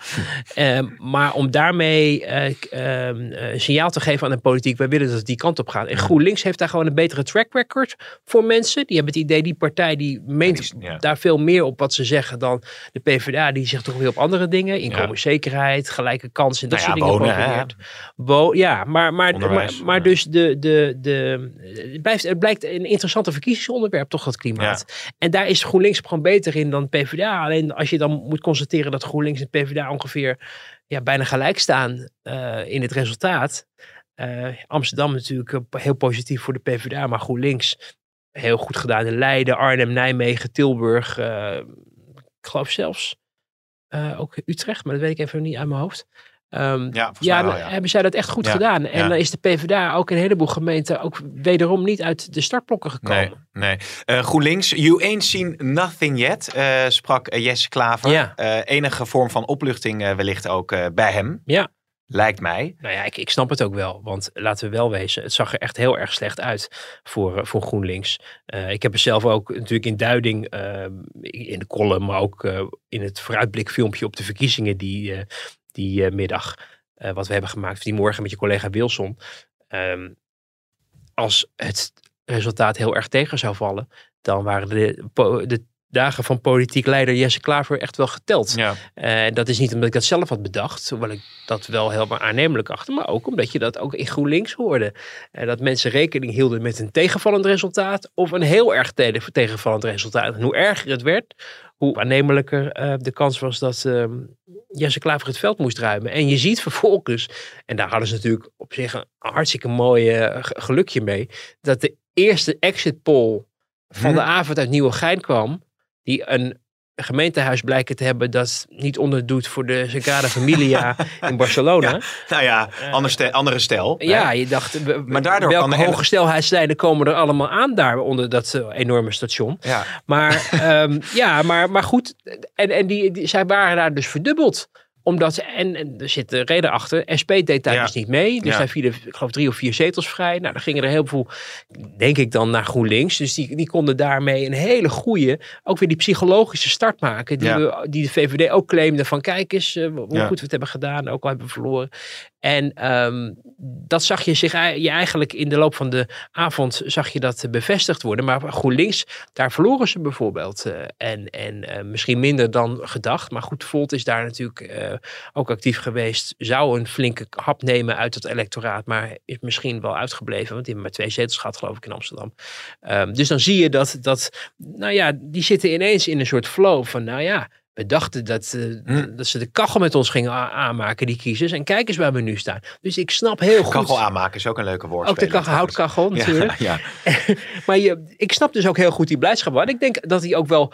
Ehm, maar om daarmee eh, k- ehm, eh, een signaal te geven aan de politiek, wij willen dat het die kant op gaat. En GroenLinks heeft daar gewoon een betere track record voor mensen. Die hebben het idee, die partij die meent ja. daar veel meer op wat ze zeggen dan de PvdA. Die zegt toch weer op andere dingen. Inkomenszekerheid, gelijke kansen en dat Nou ja, soort dingen. wonen, hè? ja, maar, maar, maar, maar dus de, de, de, het, blijft, het blijkt een interessante verkiezingsonderwerp, toch dat klimaat. En daar is GroenLinks gewoon beter in dan PvdA. Alleen als je dan moet dat GroenLinks en PvdA ongeveer ja, bijna gelijk staan eh, in het resultaat. Eh, Amsterdam natuurlijk eh, heel positief voor de PvdA, maar GroenLinks heel goed gedaan in Leiden, Arnhem, Nijmegen, Tilburg. ik geloof zelfs ook Utrecht, maar dat weet ik even niet uit mijn hoofd. Ehm, Ja, volgens ja, wel, hebben zij dat echt goed Ja, gedaan. En dan is de PvdA ook in een heleboel gemeenten ook wederom niet uit de startblokken gekomen. Nee, nee. Eh, GroenLinks, you ain't seen nothing yet, eh, sprak Jesse Klaver. Eh, enige vorm van opluchting wellicht ook bij hem, Ja. lijkt mij. Nou ja, ik, ik snap het ook wel. Want laten we wel wezen, het zag er echt heel erg slecht uit voor, voor GroenLinks. Ik heb er zelf ook natuurlijk in duiding, in de column, maar ook in het vooruitblikfilmpje op de verkiezingen die, die eh, middag, eh, wat we hebben gemaakt, die morgen met je collega Wilson. Ehm, als het resultaat heel erg tegen zou vallen, dan waren de, de dagen van politiek leider Jesse Klaver echt wel geteld. Ja. En dat is niet omdat ik dat zelf had bedacht, hoewel ik dat wel helemaal aannemelijk achter, maar ook omdat je dat ook in GroenLinks hoorde. En dat mensen rekening hielden met een tegenvallend resultaat of een heel erg te- tegenvallend resultaat. En hoe erger het werd, hoe aannemelijker eh, de kans was dat ehm, Jesse Klaver het veld moest ruimen. En je ziet vervolgens, en daar hadden ze natuurlijk op zich een hartstikke mooi eh, ge- gelukje mee, dat de eerste exit poll van de avond uit Nieuwegein kwam, die een gemeentehuis blijken te hebben dat niet onderdoet voor de Sagrada Familia in Barcelona. Ja, nou ja, ander ste- andere stijl. Ja, je dacht, Maar daardoor welke kan de- hoge snelheidslijnen komen er allemaal aan daar onder dat eh, enorme station. Ja. Maar, ehm, ja, maar, maar goed, en, en die, die, zij waren daar dus verdubbeld omdat ze, en, en er zit de reden achter, SP deed daar Ja. dus niet mee. Dus Ja. daar vielen, ik geloof, drie of vier zetels vrij. Nou, dan gingen er heel veel, denk ik dan, naar GroenLinks. Dus die, die konden daarmee een hele goede, ook weer die psychologische start maken. Die, Ja. we, die de VVD ook claimde van, kijk eens eh, hoe goed we het hebben gedaan. Ook al hebben we verloren. En ehm, dat zag je zich je eigenlijk in de loop van de avond zag je dat bevestigd worden. Maar GroenLinks, daar verloren ze bijvoorbeeld. eh, en en eh, misschien minder dan gedacht. Maar goed, Volt is daar natuurlijk eh, ook actief geweest. Zou een flinke hap nemen uit het electoraat. Maar is misschien wel uitgebleven. Want die hebben maar twee zetels gehad geloof ik in Amsterdam. Ehm, dus dan zie je dat, dat, nou ja, die zitten ineens in een soort flow van, nou ja, we dachten dat, eh, dat ze de kachel met ons gingen aanmaken, die kiezers. En kijk eens waar we nu staan. Dus ik snap heel goed. Kachel aanmaken is ook een leuke woord. Ook de kachel, houtkachel natuurlijk. Ja, ja. maar je, ik snap dus ook heel goed die blijdschap. En ik denk dat hij ook wel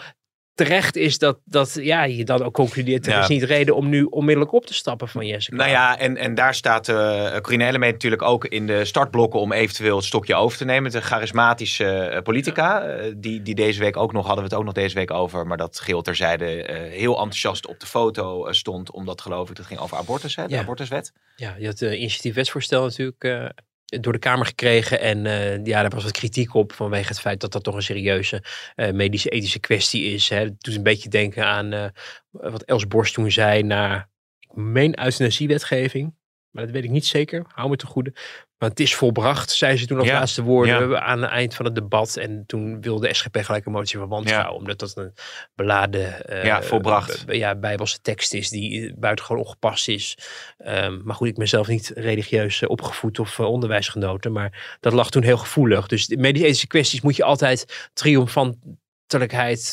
terecht is dat, dat ja, je dan ook concludeert... er Ja. is niet reden om nu onmiddellijk op te stappen van Jessica. Nou ja, en, en daar staat eh Corine natuurlijk ook in de startblokken om eventueel het stokje over te nemen. De charismatische eh, politica, eh, die, die deze week ook nog, hadden we het ook nog deze week over, maar dat geheel terzijde eh, heel enthousiast op de foto stond, omdat geloof ik, dat ging over abortus, hè, de Ja. abortuswet. Ja, je had het initiatief wetsvoorstel natuurlijk door de Kamer gekregen. En eh, ja, daar was wat kritiek op vanwege het feit dat dat toch een serieuze eh, medische ethische kwestie is. Hè. Het doet een beetje denken aan eh, wat Els Borst toen zei naar, ik meen euthanasiewetgeving. Maar dat weet ik niet zeker. Hou me te goede. Maar het is volbracht, zei ze toen als Ja, laatste woorden ja. aan het eind van het debat. En toen wilde de SGP gelijk een motie van wantrouwen. Omdat dat een beladen Ja, volbracht. ja, bijbelse tekst is die eh, buitengewoon ongepast is. Ehm, maar goed, ik ben zelf niet religieus eh, opgevoed of eh, onderwijsgenoten. Maar dat lag toen heel gevoelig. Dus medische kwesties moet je altijd triomfantelijkheid,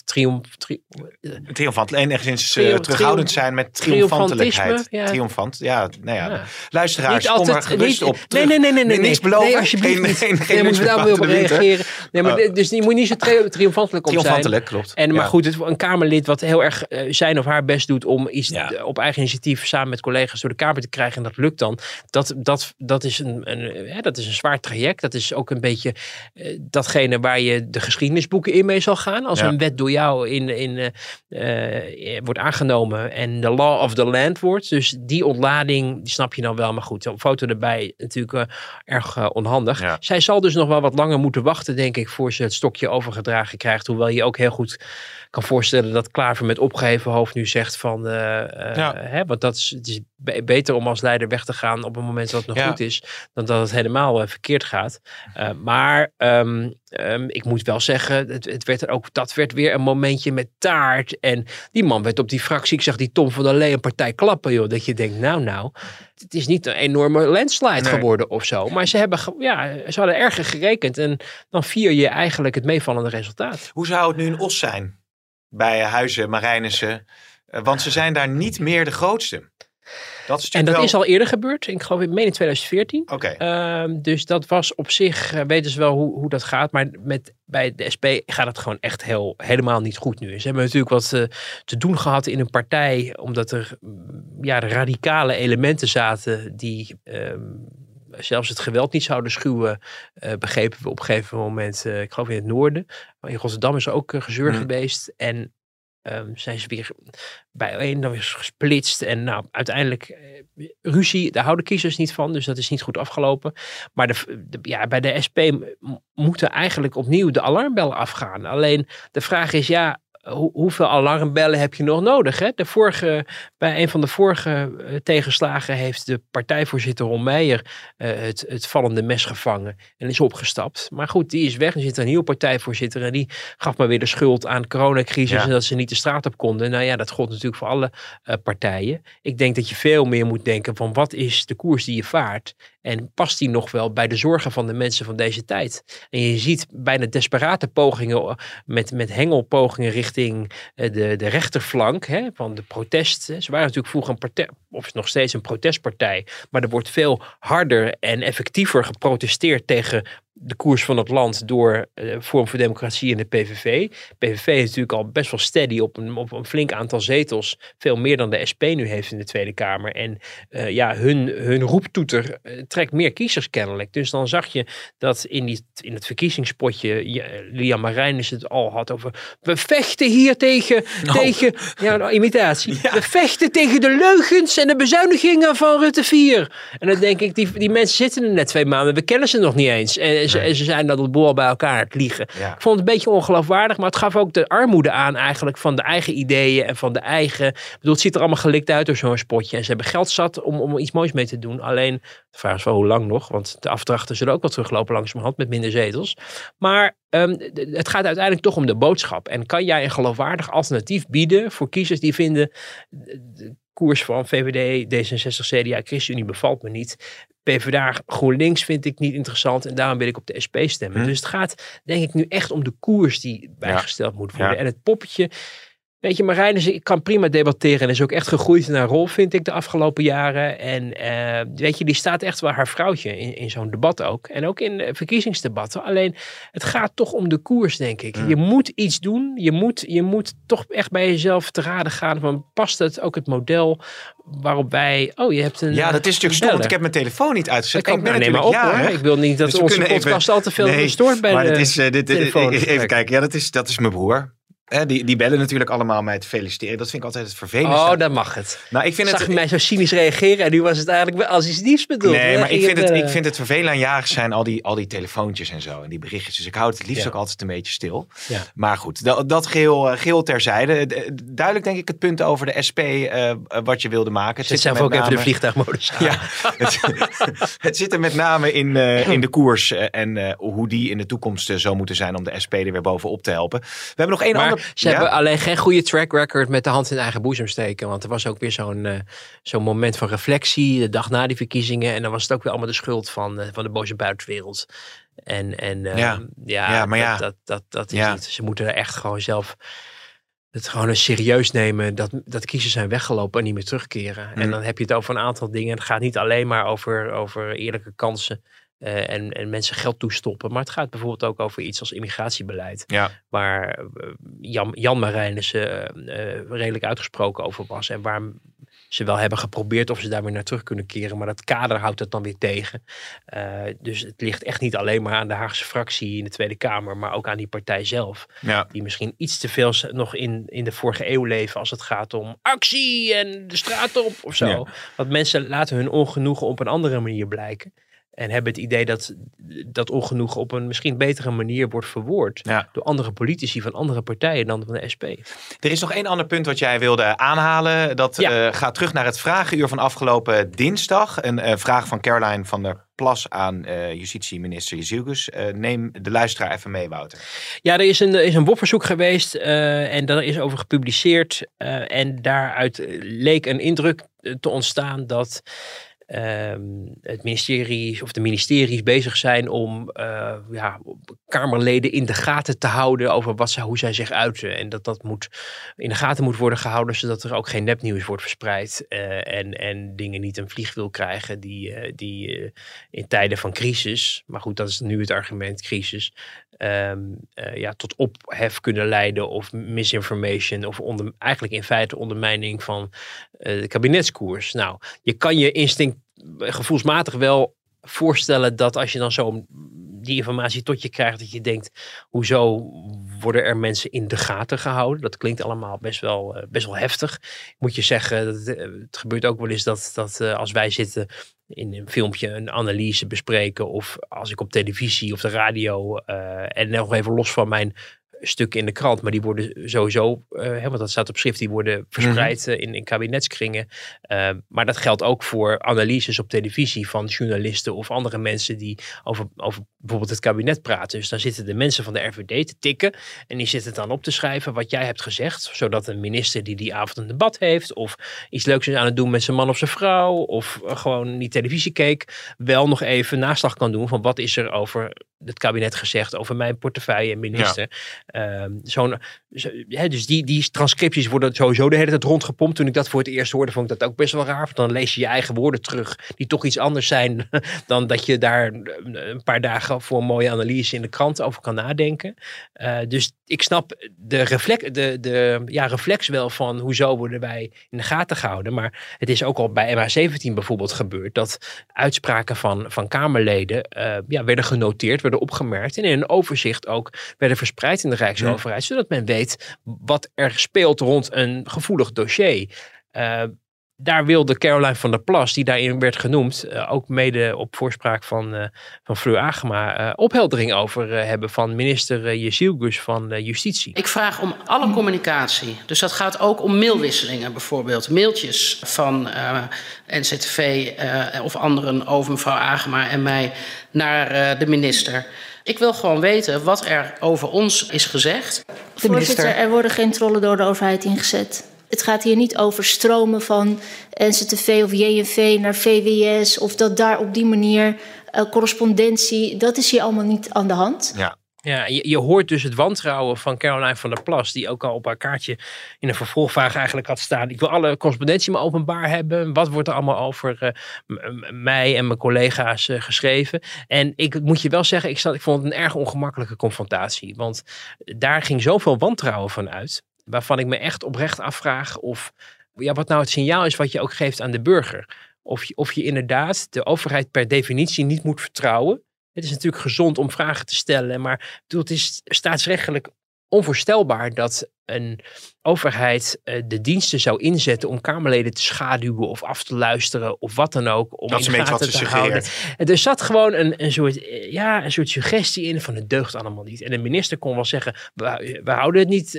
triomf... tri- eh, Triomfant, enigszins Trio- terughoudend zijn met triomfantelijkheid. ja. Triomfant, ja, nou ja. Ja. Luisteraars, Niet kom er altijd- gerust niet- op Nee, terug. nee, nee, nee. nee, Niks beloven? Nee, alsjeblieft Geen- geen- geen nee, we daar op reageren. Nee, maar Oh. dus je moet niet zo tri- triomfantelijk op zijn. Triomfantelijk, klopt. En, maar Ja. goed, het, een Kamerlid wat heel erg eh, zijn of haar best doet om iets op eigen initiatief samen met collega's door de Kamer te krijgen. En dat lukt dan. Dat, dat, dat, is, een, een, hè, dat is een zwaar traject. Dat is ook een beetje datgene waar je de geschiedenisboeken in mee zal gaan. Als Ja. een wet door jou in, in, eh, eh, wordt aangenomen en de law of the land wordt. Dus die ontlading, die snap je dan wel. Maar goed, een foto erbij natuurlijk eh, erg eh, onhandig. Ja. Zij zal dus nog wel wat langer moeten wachten, denk ik, voor ze het stokje overgedragen krijgt. Hoewel je ook heel goed kan voorstellen dat Klaver met opgeheven hoofd nu zegt van... eh, eh, Ja. hè, want dat is, het is be- beter om als leider weg te gaan op een moment dat het nog Ja. goed is... dan dat het helemaal eh, verkeerd gaat. Maar ehm, ehm, ik moet wel zeggen, het, het werd er ook, dat werd weer een momentje met taart. En die man werd op die fractie, ik zag die Tom van der Lee een partij klappen, joh. Dat je denkt, nou nou, het is niet een enorme landslide Nee. geworden of zo. Maar ze, hebben, ja, ze hadden erger gerekend. En dan vier je eigenlijk het meevallende resultaat. Hoe zou het nu in Os zijn? Bij Huizen, Marijnissen. Eh, want ze zijn daar niet meer de grootste. Dat is En dat wel... is al eerder gebeurd. Ik geloof in meen in 2014. Oké. Ehm, dus dat was op zich, eh, weten ze wel hoe, hoe dat gaat. Maar met, bij de SP gaat het gewoon echt heel, helemaal niet goed nu. Ze hebben natuurlijk wat eh, te doen gehad in een partij. Omdat er mm, ja, radicale elementen zaten die ehm, zelfs het geweld niet zouden schuwen. eh, begrepen we op een gegeven moment. eh, ik geloof in het noorden. Maar in Rotterdam is er ook gezeur Mhm. geweest. En ehm, zijn ze weer bijeen, dan weer gesplitst. En nou, uiteindelijk eh, ruzie, daar houden kiezers niet van. Dus dat is niet goed afgelopen. Maar de, de- ja, bij de SP moeten eigenlijk opnieuw de alarmbellen afgaan. Alleen de vraag is, ja, hoe- hoeveel alarmbellen heb je nog nodig? Hè? De vorige, bij een van de vorige eh, tegenslagen heeft de partijvoorzitter Ron Meijer eh, het, het vallende mes gevangen en is opgestapt. Maar goed, die is weg. Er zit een nieuwe partijvoorzitter en die gaf maar weer de schuld aan de coronacrisis Ja. en dat ze niet de straat op konden. Nou ja, dat gold natuurlijk voor alle eh, partijen. Ik denk dat je veel meer moet denken van wat is de koers die je vaart en past die nog wel bij de zorgen van de mensen van deze tijd? En je ziet bijna desperate pogingen eh, met, met hengelpogingen richting eh, de, de rechterflank hè, van de protest. Ze waren natuurlijk vroeger een partij, of nog steeds een protestpartij, maar er wordt veel harder en effectiever geprotesteerd tegen de koers van het land door eh Forum voor Democratie en de PVV. PVV is natuurlijk al best wel steady op een, op een flink aantal zetels. Veel meer dan de SP nu heeft in de Tweede Kamer. En eh, ja, hun, hun roeptoeter eh, trekt meer kiezers kennelijk. Dus dan zag je dat in, die, in het verkiezingspotje ja, Lian Marijnis het al had over... We vechten hier tegen... tegen ja, nou, imitatie. We vechten tegen de leugens en de bezuinigingen van Rutte 4. En dan denk ik, die, die mensen zitten er net twee maanden. We kennen ze nog niet eens. En ze, en ze zijn dat het boel bij elkaar het liegen. Ja. Ik vond het een beetje ongeloofwaardig, maar het gaf ook de armoede aan eigenlijk van de eigen ideeën en van de eigen... Ik bedoel, het ziet er allemaal gelikt uit door zo'n spotje. En ze hebben geld zat om, om iets moois mee te doen. Alleen, de vraag is wel hoe lang nog, want de afdrachten zullen ook wel teruglopen langzamerhand met minder zetels. Maar ehm, het gaat uiteindelijk toch om de boodschap. En kan jij een geloofwaardig alternatief bieden voor kiezers die vinden... de koers van VVD, D66, CDA, ChristenUnie bevalt me niet. PvdA, GroenLinks vind ik niet interessant en daarom wil ik op de SP stemmen. Hm. Dus het gaat denk ik nu echt om de koers die bijgesteld moet worden. En het poppetje, Weet je, Marijnissen ik kan prima debatteren en is ook echt gegroeid naar rol, vind ik, de afgelopen jaren. En uh, weet je, die staat echt wel haar vrouwtje in, in zo'n debat ook. En ook in verkiezingsdebatten. Alleen, het gaat toch om de koers, denk ik. Je moet iets doen. Je moet, je moet toch echt bij jezelf te raden gaan van, past het ook het model waarop wij, oh, je hebt een Ja, dat is natuurlijk stom, want ik heb mijn telefoon niet uitgezet. Ik, ben nou, op, hoor. Ik wil niet dat dus onze podcast even, al te veel nee, gestoord bij maar de is, uh, dit, Even kijken, ja, dat is, dat is mijn broer die, die bellen natuurlijk allemaal mij te feliciteren. Dat vind ik altijd het vervelendste. Oh, dan mag het. Nou, ik vind Zag het, je mij zo cynisch reageren en nu was het eigenlijk als iets liefs bedoeld. Nee, maar ik vind, het, ik vind het vervelend aan zijn al die, al die telefoontjes en zo. En die berichtjes. Dus ik houd het liefst ook altijd een beetje stil. Ja. Maar goed, dat, dat geheel, geheel terzijde. Duidelijk denk ik het punt over de SP uh, wat je wilde maken. Het zit zelf ook name... even de vliegtuigmodus Ja, het, het, zit er met name in, uh, in de koers. Uh, en hoe die in de toekomst zo moeten zijn om de SP er weer bovenop te helpen. We hebben nog één maar ander... Ze hebben alleen geen goede track record met de hand in eigen boezem steken. Want er was ook weer zo'n uh, zo'n moment van reflectie, de dag na die verkiezingen. En dan was het ook weer allemaal de schuld van, uh, van de boze buitenwereld. En, en uh, ja. Ja, ja, maar ja, dat, dat, dat, is ja. niet. Ze moeten er echt gewoon zelf het gewoon serieus nemen dat, dat kiezers zijn weggelopen en niet meer terugkeren. En dan heb je het over een aantal dingen. Het gaat niet alleen maar over, over eerlijke kansen. Uh, en, en mensen geld toestoppen. Maar het gaat bijvoorbeeld ook over iets als immigratiebeleid. Ja. Waar Jan, Jan Marijnissen uh, redelijk uitgesproken over was. En waar ze wel hebben geprobeerd of ze daar weer naar terug kunnen keren. Maar dat kader houdt het dan weer tegen. Uh, dus het ligt echt niet alleen maar aan de Haagse fractie in de Tweede Kamer. Maar ook aan die partij zelf. Ja. Die misschien iets te veel nog in, in de vorige eeuw leven. Als het gaat om actie en de straat op of zo. Ja. Want mensen laten hun ongenoegen op een andere manier blijken. En hebben het idee dat dat ongenoegen op een misschien betere manier wordt verwoord. Ja. Door andere politici van andere partijen dan van de SP. Er is nog één ander punt wat jij wilde aanhalen. Dat Ja. uh, gaat terug naar het vragenuur van afgelopen dinsdag. Een uh, vraag van Caroline van der Plas aan uh, justitieminister Jezielgus. neem de luisteraar even mee, Wouter. Ja, er is een, er is een WOP-verzoek geweest en daar is over gepubliceerd. en daaruit leek een indruk te ontstaan dat um, het ministerie of de ministeries bezig zijn om uh, ja, Kamerleden in de gaten te houden over wat zij, hoe zij zich uiten. En dat dat moet, in de gaten moet worden gehouden zodat er ook geen nepnieuws wordt verspreid. Uh, en, en dingen niet een vliegwiel krijgen die, uh, die in tijden van crisis, maar goed, dat is nu het argument, crisis, um, ja, tot ophef kunnen leiden of misinformation of eigenlijk in feite ondermijning van de kabinetskoers. Nou, je kan je instinct gevoelsmatig wel voorstellen dat als je dan zo die informatie tot je krijgt, dat je denkt, hoezo worden er mensen in de gaten gehouden? Dat klinkt allemaal best wel, best wel heftig. Moet je zeggen, dat, het gebeurt ook wel eens dat, dat als wij zitten in een filmpje een analyse bespreken of als ik op televisie of de radio en nog even los van mijn stukken in de krant, maar die worden sowieso, uh, hè, want dat staat op schrift, die worden verspreid uh, in, in kabinetskringen. Uh, maar dat geldt ook voor analyses op televisie van journalisten of andere mensen die over, over bijvoorbeeld het kabinet praten. Dus dan zitten de mensen van de RVD te tikken en die zitten dan op te schrijven wat jij hebt gezegd, zodat een minister die die avond een debat heeft of iets leuks is aan het doen met zijn man of zijn vrouw of gewoon niet televisie keek, wel nog even naslag kan doen van wat is er over het kabinet gezegd over mijn portefeuille en minister. Ja. Um, zo'n, zo, ja, dus die, die transcripties worden sowieso de hele tijd rondgepompt. Toen ik dat voor het eerst hoorde, vond ik dat ook best wel raar. Want dan lees je je eigen woorden terug, die toch iets anders zijn dan dat je daar een paar dagen voor een mooie analyse in de krant over kan nadenken. Uh, dus ik snap de, reflex, de, de ja, reflex wel van hoezo worden wij in de gaten gehouden. Maar het is ook al bij MH17 bijvoorbeeld gebeurd dat uitspraken van, van Kamerleden uh, ja, werden genoteerd, werden opgemerkt en in een overzicht ook werden verspreid in de Rijksoverheid, ja. zodat men weet wat er speelt rond een gevoelig dossier. Uh, daar wilde Caroline van der Plas, die daarin werd genoemd, uh, ook mede op voorspraak van, uh, van Fleur Agema, uh, opheldering over hebben van minister uh, Jezielgus van Justitie. Ik vraag om alle communicatie. Dus dat gaat ook om mailwisselingen bijvoorbeeld. Mailtjes van NZTV of anderen over mevrouw Agema en mij naar de minister. Ik wil gewoon weten wat er over ons is gezegd. De Voorzitter, minister... er worden geen trollen door de overheid ingezet. Het gaat hier niet over stromen van NCTV of JNV naar VWS of dat daar op die manier uh, correspondentie, dat is hier allemaal niet aan de hand. Ja. Ja, je, je hoort dus het wantrouwen van Caroline van der Plas, die ook al op haar kaartje in een vervolgvraag eigenlijk had staan. Ik wil alle correspondentie maar openbaar hebben. Wat wordt er allemaal over uh, mij en mijn collega's uh, geschreven? En ik moet je wel zeggen, ik, zat, ik vond het een erg ongemakkelijke confrontatie. Want daar ging zoveel wantrouwen van uit, waarvan ik me echt oprecht afvraag of ja, wat nou het signaal is wat je ook geeft aan de burger. Of je, of je inderdaad de overheid per definitie niet moet vertrouwen. Het is natuurlijk gezond om vragen te stellen, maar het is staatsrechtelijk onvoorstelbaar dat een overheid uh, de diensten zou inzetten om Kamerleden te schaduwen of af te luisteren of wat dan ook. Om dat in gaten te houden. En er zat gewoon een, een, soort, eh, ja, een soort suggestie in van het deugt allemaal niet. En de minister kon wel zeggen, we, we houden het niet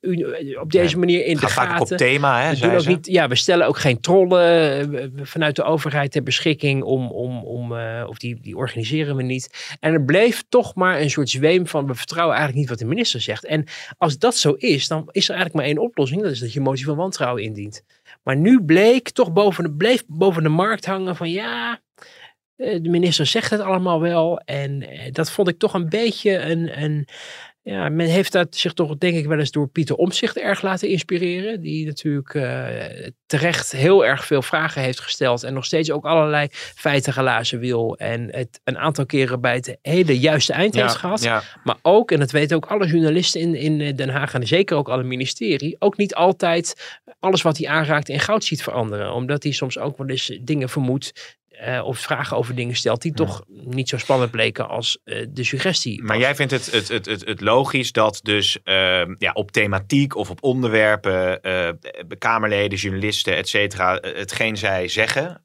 uh, op deze manier in de gaten. Vaak op thema, hè, we doen ook niet, ja, we stellen ook geen trollen vanuit de overheid ter beschikking om, om, om uh, of die, die organiseren we niet. En er bleef toch maar een soort zweem van we vertrouwen eigenlijk niet wat de minister zegt. En als dat zo is, dan is er eigenlijk maar één oplossing. Dat is dat je motie van wantrouwen indient. Maar nu bleek toch boven de, bleef boven de markt hangen van ja, eh, de minister zegt het allemaal wel. En eh, dat vond ik toch een beetje een, een ja, men heeft dat zich toch denk ik wel eens door Pieter Omzicht erg laten inspireren. Die natuurlijk uh, terecht heel erg veel vragen heeft gesteld. En nog steeds ook allerlei feiten gelazen wil. En het een aantal keren bij het hele juiste eind heeft gehad. Ja. Maar ook, en dat weten ook alle journalisten in, in Den Haag. En zeker ook alle ministerie. Ook niet altijd alles wat hij aanraakt in goud ziet veranderen. Omdat hij soms ook wel eens dingen vermoedt uh, of vragen over dingen stelt die toch niet zo spannend bleken als uh, de suggestie. Maar jij vindt het, het, het, het, het logisch dat dus uh, ja, op thematiek of op onderwerpen Kamerleden, journalisten, et cetera, hetgeen zij zeggen,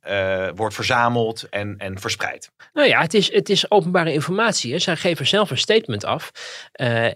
wordt verzameld en, en verspreid? Nou ja, het is, het is openbare informatie. Hè. Zij geven zelf een statement af.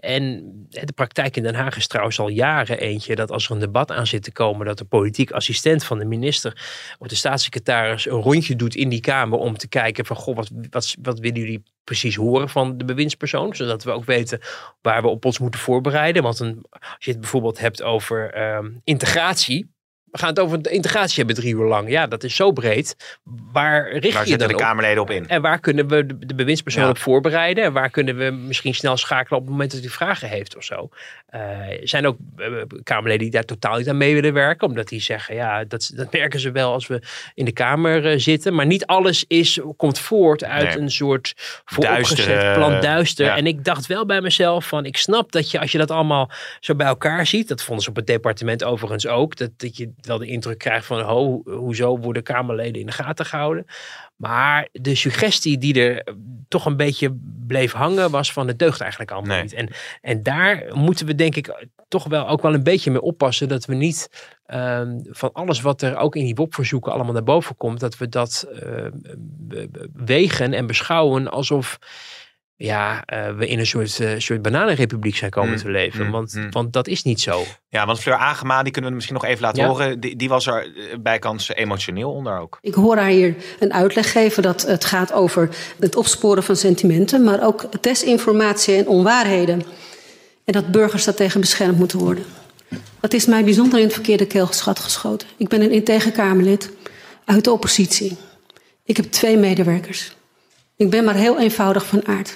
en de praktijk in Den Haag is trouwens al jaren eentje dat als er een debat aan zit te komen, dat de politiek assistent van de minister of de staatssecretaris een rondje doet in die Kamer om te kijken van, goh, wat, wat, wat willen jullie precies horen van de bewindspersoon, zodat we ook weten waar we op ons moeten voorbereiden. Want een, als je het bijvoorbeeld hebt over uh, integratie, we gaan het over de integratie hebben drie uur lang. Ja, dat is zo breed. Waar richt waar je dan de op? Kamerleden op in? En waar kunnen we de, de bewindspersoon ja. op voorbereiden? En waar kunnen we misschien snel schakelen op het moment dat hij vragen heeft of zo? Uh, er zijn ook uh, Kamerleden die daar totaal niet aan mee willen werken. Omdat die zeggen, ja, dat, dat merken ze wel als we in de Kamer uh, zitten. Maar niet alles is, komt voort uit nee. een soort vooropgezet plan duister. Ja. En ik dacht wel bij mezelf van, ik snap dat je als je dat allemaal zo bij elkaar ziet. Dat vonden ze op het departement overigens ook. Dat, dat je wel de indruk krijgt van ho, hoezo worden Kamerleden in de gaten gehouden. Maar de suggestie die er toch een beetje bleef hangen was van het deugt eigenlijk allemaal nee. niet. En, en daar moeten we denk ik toch wel ook wel een beetje mee oppassen dat we niet um, van alles wat er ook in die WOP-verzoeken allemaal naar boven komt, dat we dat uh, wegen en beschouwen alsof ja, uh, we in een soort, uh, soort bananenrepubliek zijn komen Mm, te leven. mm, want, mm. want dat is niet zo. Ja, want Fleur Agema, die kunnen we misschien nog even laten Ja. horen. Die, die was er eh, bijkans emotioneel onder ook. Ik hoor haar hier een uitleg geven dat het gaat over het opsporen van sentimenten, maar ook desinformatie en onwaarheden. En dat burgers daartegen beschermd moeten worden. Dat is mij bijzonder in het verkeerde keelschat geschoten. Ik ben een integer Kamerlid uit de oppositie. Ik heb twee medewerkers. Ik ben maar heel eenvoudig van aard.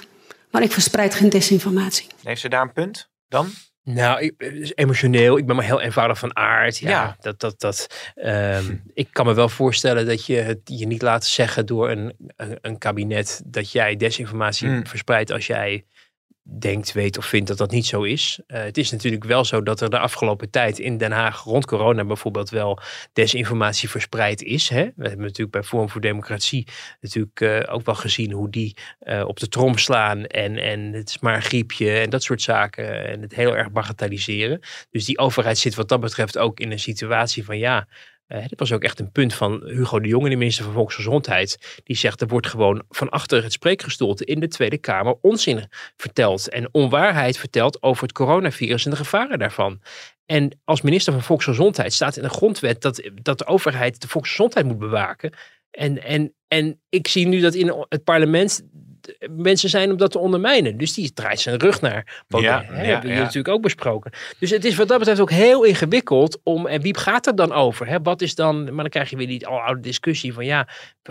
Maar ik verspreid geen desinformatie. Heeft ze daar een punt dan? Nou, ik, is emotioneel. Ik ben maar heel eenvoudig van aard. Ja, Ja. Dat, dat, dat, ehm, ik kan me wel voorstellen dat je het je niet laat zeggen door een, een, een kabinet dat jij desinformatie Hmm. verspreidt als jij denkt, weet of vindt dat dat niet zo is. Eh, het is natuurlijk wel zo dat er de afgelopen tijd in Den Haag rond corona bijvoorbeeld wel desinformatie verspreid is. Hè? We hebben natuurlijk bij Forum voor Democratie natuurlijk eh, ook wel gezien hoe die eh, op de trom slaan en, en het is maar een griepje en dat soort zaken en het heel erg bagatelliseren. Dus die overheid zit wat dat betreft ook in een situatie van ja, eh, dit was ook echt een punt van Hugo de Jonge, de minister van Volksgezondheid. Die zegt er wordt gewoon van achter het spreekgestoelte in de Tweede Kamer onzin verteld. En onwaarheid verteld over het coronavirus en de gevaren daarvan. En als minister van Volksgezondheid staat in de grondwet dat, dat de overheid de volksgezondheid moet bewaken. En, en, en ik zie nu dat in het parlement mensen zijn om dat te ondermijnen. Dus die draait zijn rug naar. Baudet, Ja, hè, ja, hebben we ja. natuurlijk ook besproken. Dus het is wat dat betreft ook heel ingewikkeld om. En wie gaat er dan over? Hè? Wat is dan. Maar dan krijg je weer die oude discussie van ja,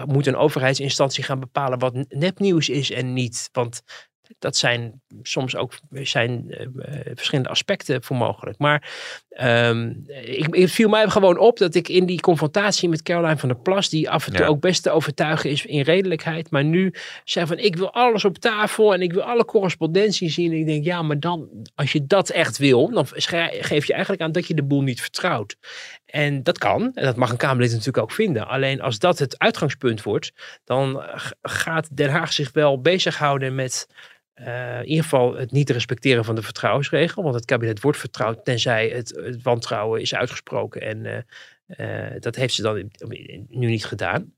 moet een overheidsinstantie gaan bepalen wat nepnieuws is en niet. Want dat zijn soms ook zijn, uh, verschillende aspecten voor mogelijk. Maar um, ik, het viel mij gewoon op dat ik in die confrontatie met Caroline van der Plas, die af en toe ook best te overtuigen is in redelijkheid, maar nu zei van ik wil alles op tafel en ik wil alle correspondentie zien. En ik denk ja, maar dan als je dat echt wil, dan geef je eigenlijk aan dat je de boel niet vertrouwt. En dat kan, en dat mag een Kamerlid natuurlijk ook vinden. Alleen als dat het uitgangspunt wordt, dan gaat Den Haag zich wel bezighouden met uh, in ieder geval het niet respecteren van de vertrouwensregel. Want het kabinet wordt vertrouwd tenzij het, het wantrouwen is uitgesproken. En uh, uh, dat heeft ze dan nu niet gedaan.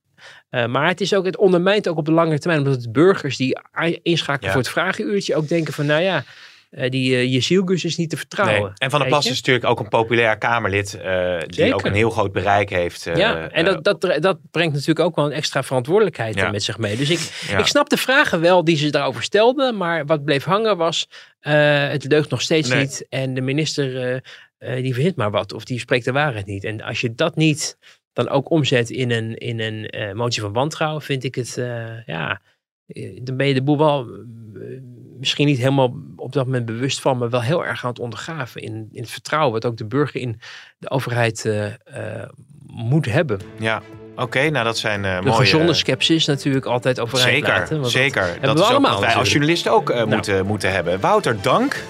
maar het is ook, het ondermijnt ook op de lange termijn. Omdat de burgers die inschakelen voor het vragenuurtje ook denken van nou ja, uh, die uh, Jezielgus is niet te vertrouwen. Nee. En Van der Plas is natuurlijk ook een populair Kamerlid uh, die ook een heel groot bereik heeft. ja, en dat, dat, dat brengt natuurlijk ook wel een extra verantwoordelijkheid met zich mee. Dus ik, ik snap de vragen wel die ze daarover stelden, maar wat bleef hangen was, het deugt nog steeds niet en de minister die verzint maar wat of die spreekt de waarheid niet. En als je dat niet dan ook omzet in een, in een motie van wantrouwen, vind ik het, ja, dan ben je de boel wel misschien niet helemaal op dat moment bewust van, maar wel heel erg aan het ondergraven in, in het vertrouwen wat ook de burger in de overheid uh, uh, moet hebben. Ja, Oké, nou dat zijn uh, de mooie... gezonde sceptisch natuurlijk altijd overeind zeker, laten. Zeker, dat, dat is ook wat wij als journalisten ook nou. moeten, moeten hebben. Wouter, dank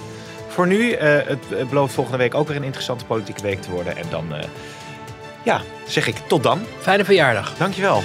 voor nu. het belooft volgende week ook weer een interessante politieke week te worden. En dan, ja, zeg ik tot dan. Fijne verjaardag. Dankjewel.